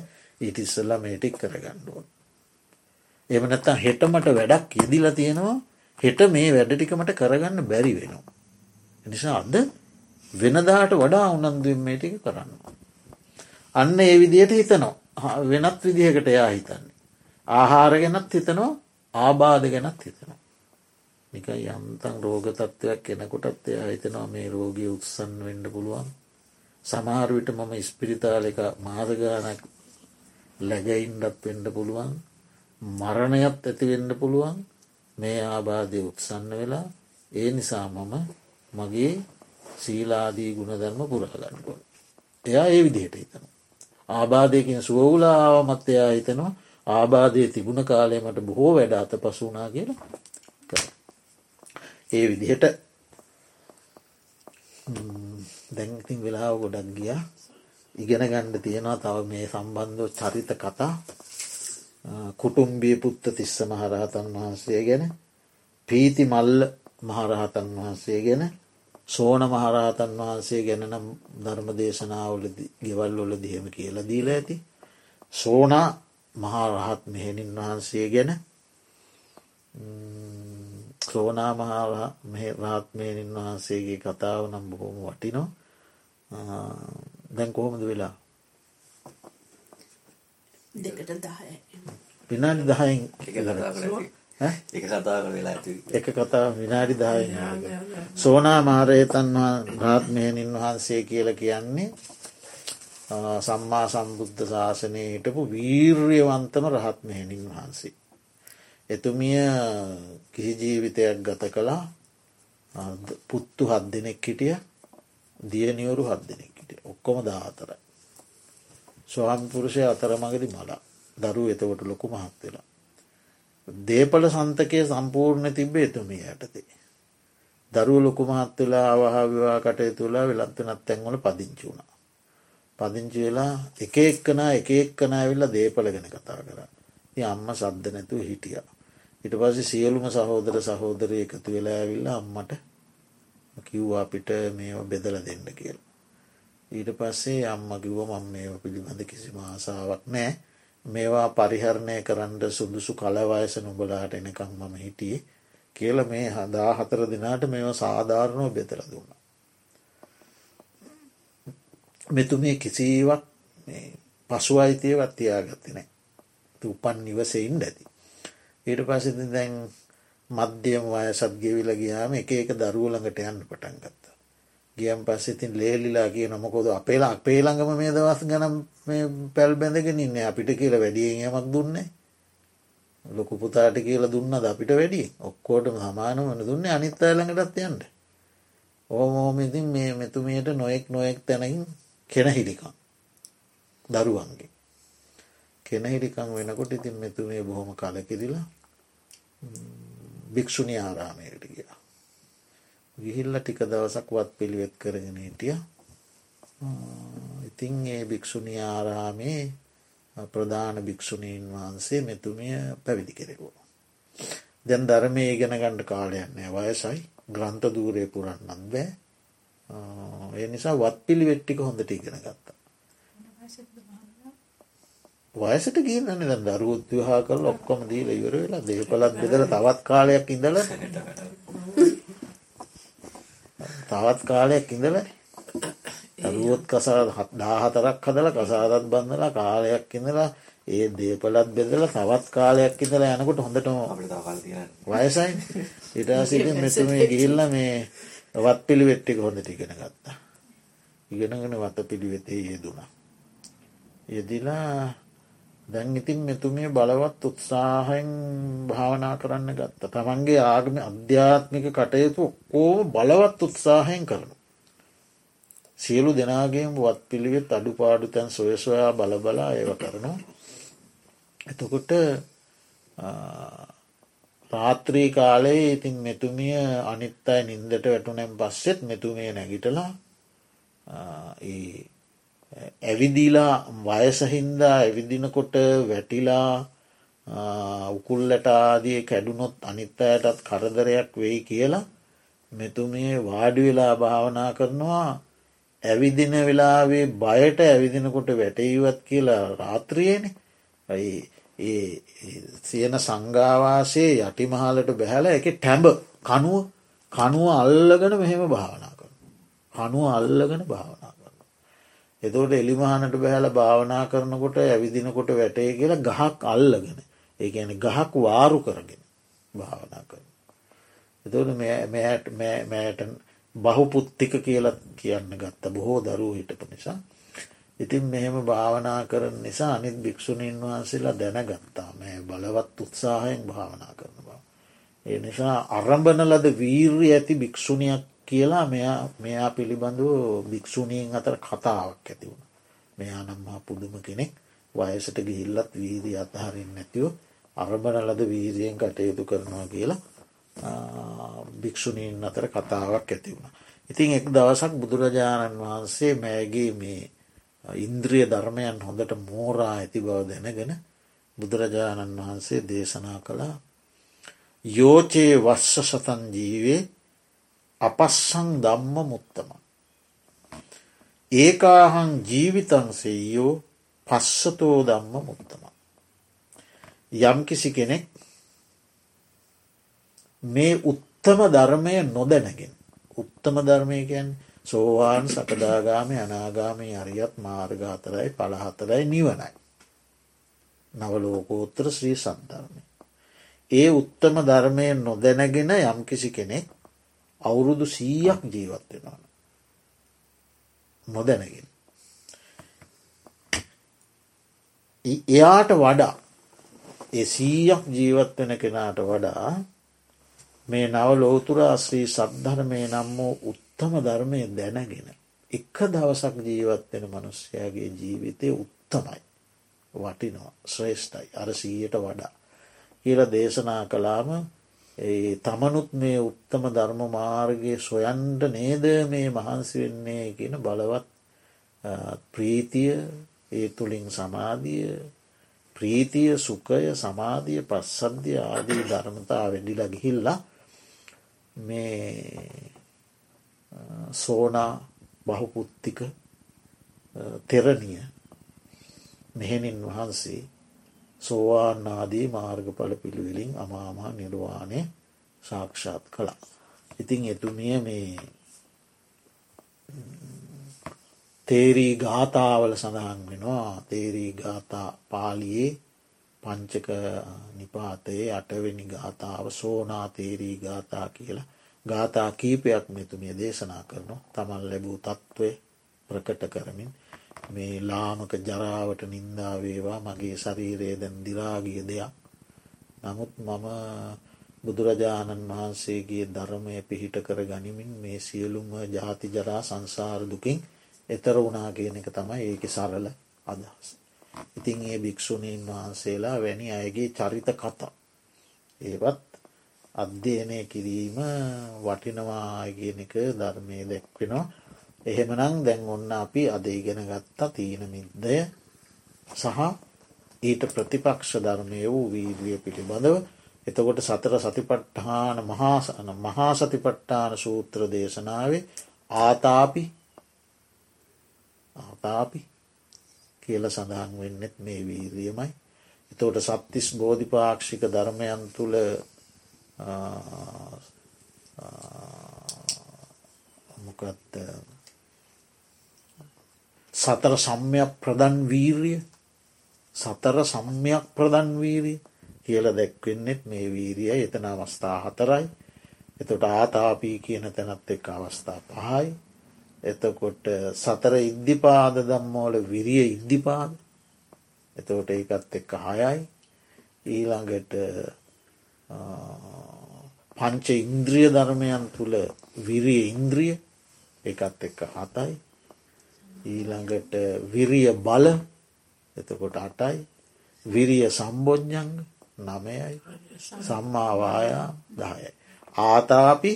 ඊට ඉස්සල්ලා මේටික් කරගණ්ඩුවන්. එමනත්තම් හෙටමට වැඩක් ඉදිලා තියෙනවා හෙට මේ වැඩටිකමට කරගන්න බැරි වෙනවා. නිසා අද වෙනදාට වඩා උනන්දුවෙන් මේ ටික කරන්න. අන්න ඒ විදියට හිතනවා වෙනත් විදිහකට යා හිතන්නේ. ආහාර ගැනත් හිතනවා ආබාධ ගැනත් හිතනවා. නික යම්තන් රෝග තත්ත්වයක් කෙනකොටත් එයා හිතනවා මේ රෝගය උත්සන් වෙන්ඩ පුළුවන්. සමහරවිට මම ඉස්පිරිතාල එක මාදගානක් läගයින්ඩත් වෙන්ඩ පුළුවන්. මරණයත් ඇතිවෙන්න පුළුවන්. මේ ආබාධය උත්සන්න වෙලා ඒ නිසා මම මගේ සීලාදී ගුණධර්ම පුරාගන්නපුල එයා ඒ විදිහට හිතන ආබාධයකින් සුවවුලාවමත් එයා හිතනවා ආබාධය තිබුණ කාලයමට බොහෝ වැඩ අත පසුනා කියලා ඒ විදිහට දැන්තින් වෙලාව ගොඩක් ගිය. ඉගෙන ගණ්ඩ තියෙනවා තව මේ සම්බන්ධව චරිත කතා. කුටුම්බිය පුත්ත තිස්ස මහරහතන් වහන්සේ ගැන පීති මල්ල මහරහතන් වහන්සේ ගැන සෝන මහරහතන් වහන්සේ ගැන නම් ධර්ම දේශනාවල ගෙවල් වොල දියම කියලා දීල ඇති. සෝනා මහරහත් මෙහෙණින් වහන්සේ ගැන සෝනා මහාර රාත්මයනින් වහන්සේගේ කතාව නම් බොහොම වටිනෝ දැන් කොහොමද වෙලා? දෙකට දහය. විනාඩි දහයින් එක කතා වෙලා එක කතා විනාඩි දාය සෝනා මාරයතන් රාත්මයනින් වහන්සේ කියල කියන්නේ සම්මා සම්බුද්ධ ශාසනය හිටපු වීර්යවන්තම රහත් මෙහෙණින් වහන්සේ. එතුමිය කිසි ජීවිතයක් ගත කළා පුත්තු හත් දෙනෙක් හිටිය දියනිවරු හත් දෙනෙක් හිටිය ඔක්කොම දාහතරයි. ස්වාමිපුරුෂය අතරමගදි මලා දරු එතකොට ලොකු මහත් වෙලා. දේපල සන්තකය සම්පූර්ණ තිබ්බේ එතුමිය යටතේ. දරුව ලොකු මහත් වෙලා අවහා විවා කටය තුලා වෙලත්වනත් තැන්වල පදිංචි වුණ. පදිංචි වෙලා එක එක්කනා එක එක්කන ඇවිල්ල දේපල ගැන කතා කර අම්ම සද්ධ නැතුව හිටිය. ඉට පස්සේ සියලුම සහෝදර සහෝදරය එකතු වෙලා ඇවිල්ල අම්මට කිව්වා අපිට මේ බෙදල දෙන්න කියල. ඊට පස්සේ අම්ම කිව්ව මම මේ පිළිබඳ කිසි මාසාාවක් නෑ මේවා පරිහරණය කරන්න සුදුසු කලවයස නොබලාට එනකං මම හිටියේ කියල මේ හදා හතර දෙනාට මේවා සාධාරණව බෙතර දුන්න. මෙතුමේ කිසිවක් පසු අයිතියවත් තියාගත්තිනෑ උපන් නිවසයින් ඇති. ඊට පසිති දැන් මධ්‍යම වයසත් ගෙවිල ගියාම එක එක දරුවලඟට යන්න පටන් ගත්තා. ගියම් පස්සෙතින් ලේලිලා කිය නොමකොද අපේලා අපේ ළඟම මේ දවස් ගනම් පැල් බැඳගෙන ඉන්න. අපිට කියල වැඩියෙන් යමක් දුන්නේ ලොකු පුතාට කියල දුන්නද අපිට වැඩි ඔක්කෝටම සමානමන දුන්නේ අනිත් අයළඟටත් යන්ට ඕමෝමිතින් මේ මෙතුමියට නොයෙක් නොයෙක් තැනකින් කෙනහිලිකම්. දරුවන්ගේ. කෙනහිලිකං වෙනකොට ඉතින් මෙතුමේ බොහොම කලකිදිලා භික්‍ෂුණි ආරාමයට ගිය ගිහිල්ල ටික දවසක් වත් පිළිවෙත් කරගෙන හිටිය ඉතිං ඒ භික්‍ෂුණි ආරාමේ ප්‍රධාන භික්‍ෂුණීන් වහන්සේ මෙතුමිය පැවිදි කෙරෙකෝ. දැන් ධර්මය ඉගෙන ගණ්ඩ කාලයන්නේ වයසයි ග්‍රන්ථ දූරය පුරන්නත් බෑ ඒ නිසා වත් පිළි වෙට්ටික හොඳට ඉගෙන ගත්තා. වයසට කියන්න ද දරුවත් විහා කල ඔක්කොම දීල ඉවර වෙලා දේපලත් බෙදර තවත් කාලයක් ඉඳල තවත් කාලයක් ඉඳල දරුවොත් කසා දාහතරක් හදල කසාදත් බන්දලා කාලයක් ඉඳලා ඒ දේපලත් බෙදල තවත් කාලයක් ඉඳලා යනකොට හොඳටම වයසයි ඉටසිට මෙතුමේ ගිහිල්ල මේ වත් පිළිවෙට්ටික හොඳට ඉගෙන ගත්තා. ඉගෙනගෙන වත පිළිවෙතේ යෙදුණ. යෙදිලා දැන් ඉතින් මෙතුමිය බලවත් උත්සාහෙන් භාවනා කරන්න ගත්ත. තමන්ගේ ආගම අධ්‍යාත්මික කටයුතු ඕ බලවත් උත්සාහයෙන් කරනු. සියලු දෙනාගේම වත් පිළිවෙත් අඩුපාඩු තැන් සොය සොයා බලබලා ඒව කරනවා. එතකොට රාත්‍රී කාලයේ ඉතින් මෙතුමිය අනිත් අයි නින්දට වැටුනෙන් පස්සෙත් මෙතුමිය නැගිටලා ඇවිදිලා වයසහින්දා ඇවිදිනකොට වැටිලා උකුල්ලට ආදිය කැඩුනොත් අනිත් අයටත් කරදරයක් වෙයි කියලා මෙතුමිය වාඩි වෙලා භාවනා කරනවා ඇවිදින වෙලාවේ බයට ඇවිදිනකොට වැටීවත් කියලා රාත්‍රියන ඒ සියන සංගාවාසේ යටිමහලට බැහැල එක ටැඹ කනුව කනුව අල්ලගෙන මෙහෙම භාවනා කරන. කනුව අල්ලගෙන භාවනා කරන. එතෝට එලිමහනට බැහල භාවනා කරනකොට ඇවිදිනකොට වැටේ කියලා ගහක් අල්ලගෙන ඒ ඇන ගහක් වාරු කරගෙන භාවනා කරන. එතෝට මෑට බහුපුත්තික කියලත් කියන්න ගත්ත බොහෝ දරුව හිටපු නිසා ඉතින් මෙහෙම භාවනා කරන නිසා අනිත් භික්‍ෂුණීන් වහන්සේලා දැනගත්තා මේ බලවත් උත්සාහයෙන් භාවනා කරන බව. ඒ නිසා අරම්භන ලද වීර්ය ඇති භික්‍ෂුණයක් කියලා මෙයා මෙයා පිළිබඳව භික්‍ෂුණීන් අතර කතාවක් ඇති වුණ. මෙයා නම්මා පුදුම කෙනෙක් වයසට ගිහිල්ලත් වීදී අතහරින් නැතිව අරබන ලද වීරියෙන් කටයුතු කරනවා කියලා භික්‍ෂුණීන් අතර කතාවක් ඇති වුණ. ඉතින් එක් දවසක් බුදුරජාණන් වහන්සේ මෑගේ මේ ඉන්ද්‍රිය ධර්මයන් හොඳට මෝරා ඇති බව දැනගෙන බුදුරජාණන් වහන්සේ දේශනා කළා යෝචයේ වස්ස සතන් ජීවේ අපස්සං දම්ම මුත්තම. ඒකාහං ජීවිතන්සෙයෝ පස්සතෝ දම්ම මුත්තම. යම් කිසි කෙනෙක් මේ උත්තම ධර්මය නොදැනගෙන. උත්තම ධර්මයකැන් සෝවාන් සකදාගාම අනාගාමී අරියත් මාර්ගාතරයි පළහතරයි නිවනයි. නවලෝකෝත්තර ශ්‍රී සන්ධර්මය. ඒ උත්තම ධර්මය නොදැනගෙන යම්කිසි කෙනෙක් අවුරුදු සීයක් ජීවත් වෙනවන. නොදැනගෙන. එයාට වඩා ඒ සීයක් ජීවත් වෙන කෙනාට වඩා මේ නව ලෝතුරා ශ්‍රී සද්ධර්මය නම් වූ උත්තම ධර්මය දැනගෙන එක දවසක් ජීවත් වෙන මනුස්්‍යයාගේ ජීවිතය උත්තමයි වටිනවා ශ්‍රේෂ්ඨයි අර සීයට වඩා කියල දේශනා කලාම තමනුත් මේ උත්තම ධර්ම මාර්ගය සොයන්ඩ නේද මේ මහන්සි වෙන්නේ කියන බලවත් ප්‍රීතිය ඒ තුළින් සමාධිය ප්‍රීතිය සුකය සමාධිය පස්සද්ධිය ආදී ධර්මතා වැඩිලා ගිහිල්ලා මේ සෝනා බහුපුත්තික තෙරණිය මෙහෙණින් වහන්සේ සෝවාන් ආදී මාර්ගඵල පිළිවෙලින් අමාමහා නිර්වාණය සාක්ෂාත් කළා. ඉතිං එතුමිය මේ තේරී ගාථාවල සඳහන් වෙනවා. තේරී ගාථා පාලියේ පංචක නිපාතයේ අටවෙනි ගාථාව සෝනා තේරී ගාථා කියලා. ගාථා කීපයක් මෙතුමිය දේශනා කරනු තමන් ලැබූ තත්ත්වය ප්‍රකට කරමින්. මේ ලාමක ජරාවට නින්දාවේවා මගේ ශරීරයේ දැන් දිරාගිය දෙයක් නමුත් මම බුදුරජාණන් වහන්සේගේ ධර්මය පිහිට කර ගනිමින් මේ සියලුම ජාති ජරා සංසාර දුකින් එතර වුණා කියන එක තමයි ඒක සරල අදහස්. ඉතින් ඒ භික්‍ෂුණීන් වහන්සේලා වැනි අයගේ චරිත කතා. ඒවත් අධ්‍යයනය කිරීම වටිනවාගෙන එක ධර්මය දැක්වෙනවා. එහෙමනං දැන් ඔන්න අපි අද ඉගෙන ගත්තා තීන මිද්දය සහ ඊට ප්‍රතිපක්ෂ ධර්මය වූ වීදිය පිළිබඳව එතකොට සතර සතිපට්ඨාන මහාසන මහා සතිපට්ඨාන සූත්‍ර දේශනාවේ ආතාපි ආතාපි කියල සඳහන් වෙන්නෙත් මේ වීරියමයි. එතෝට සත්තිස් බෝධිපාක්ෂික ධර්මයන් තුළ මොකත් සතර සම්යක් ප්‍රධන් වීරිය. සතර සම්යක් ප්‍රධන් වීරිය. කියල දැක්වෙන්නෙත් මේ වීරිය එතන අවස්ථා හතරයි. එතොට ආතාපී කියන තැනත් එක් අවස්ථා පහයි. එතකොට සතර ඉද්ධිපාද දම්මෝල විරිය ඉද්ධිපාද. එතකොට ඒකත් එක්ක හයයි. ඊළඟට පංච ඉන්ද්‍රිය ධර්මයන් තුළ විරිය ඉන්ද්‍රිය. එකත් එක්ක හතයි. ඊළඟට විරිය බල එතකොට අටයි. විරිය සම්බෝජ්ඥංග නමයයි සම්මාවායා දායයි ආතාපි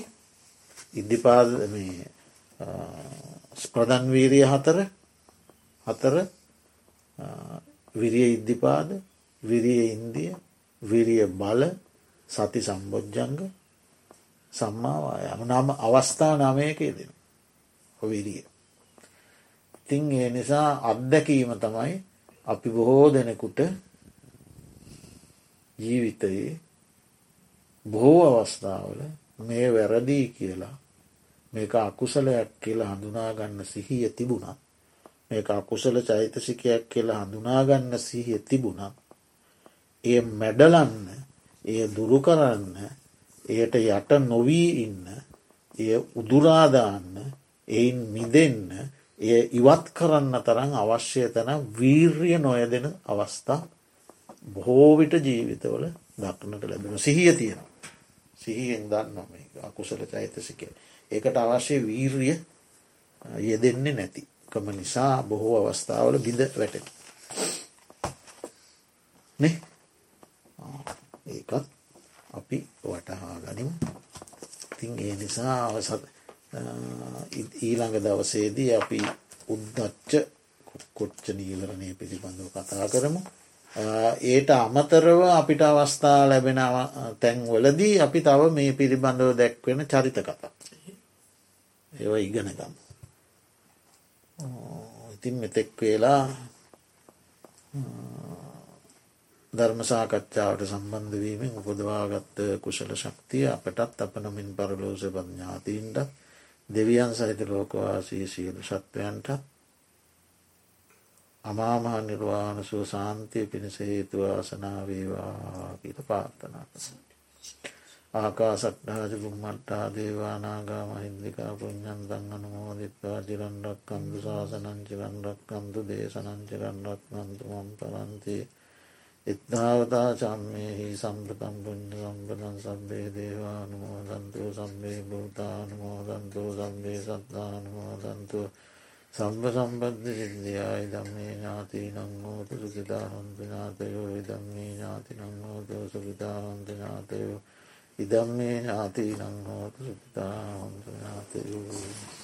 ඉද්ධිපාද මේ ප්‍රධන් වීරිය හතර හතර විරිය ඉද්ධිපාද විරිය ඉන්දිය විරිය බල සති සම්බෝජ්ජංග සම්මාවායම නම අවස්ථා නමයකේ දෙන විරිය. ඉතිං ඒ නිසා අත්දැකීම තමයි අපි බොහෝ දෙනෙකුට ජීවිතයේ බොහෝ අවස්ථාවල මේ වැරදිී කියලා මේක අකුසලයක් කියලා හඳුනාගන්න සිහිය තිබුණත් මේක අකුසල චෛතසිකයක් කියලා හඳුනාගන්න සිහිය තිබුණත් එය මැඩලන්න එය දුරු කරන්න එයට යට නොවී ඉන්න එය උදුරාදාන්න එයින් මිදෙන්න එය ඉවත් කරන්න තරම් අවශ්‍ය තැන වීර්ය නොයදෙන අවස්ථා බොහෝවිට ජීවිතවල දක්නට ලැබෙන සිහිය තියෙන සිහියෙන් දන්න මේ අකුසල චෛතසිකය. ඒකට අවශ්‍ය වීර්ය යෙදෙන්නේ නැති. කම නිසා බොහෝ අවස්ථාවල බිඳ වැට නේ? ඒකත් අපි වටහා ගනිමු. ඉතින් ඒ නිසා අවසත් ඊළඟ දවසේදී අපි උද්දච්ච කොච්ච නීලරණය පිළිබඳව කතා කරමු ඒට අමතරව අපිට අවස්ථා ලැබෙන තැන්වලදී අපි තව මේ පිළිබඳව දැක්වෙන චරිත කතා ඒව ඉගෙනගම්. ඉතින් මෙතෙක් වෙලා ධර්මසාකච්ඡාවට සම්බන්ධවීමෙන් උපදවාගත්ත කුශල ශක්තිය අපටත් අප නමින් පරලෝස පඥාතීන්ට දෙවියන් සහිත ලෝකවාසී සියලු සත්වයන්ට අමාමහා නිර්වාණ සුව සාන්තිය පිණිස හේතු ආසනාවේවා කියල පාර්ථනා කර. ආකා සට්හාජ බුම්මට්ටා දේවානාගා මහින්දිකා පුඥන්තන් අනුමෝදිත්වා චිරන්ඩක් කන්දු ශාසනං චිරන්ඩක් කන්දු දේශනං චිරන්ඩක් නන්තු මම් පරන්තිය ඉත්තාවතා චම්මයහි සම්පතම් පුුණ්්‍ය සම්පතන් සබ්බේ දේවානුමෝදන්තුව සම්බේ භූතානුමෝදන්තුව සම්බේ සත්තානුමෝදන්තුව සම්බ සම්බද්ධ සිද්ධියයි දම්මේ ඥාති නංහෝතු සුකිතාහන්ත ඥාතයෝ ඉදම්මේ ඥාති නංහෝතු සුකිතාහන්ත ඥාතයෝ ඉදම්මේ ඥාති නංහෝතු සුකිතාහන්ත ඥාතයෝ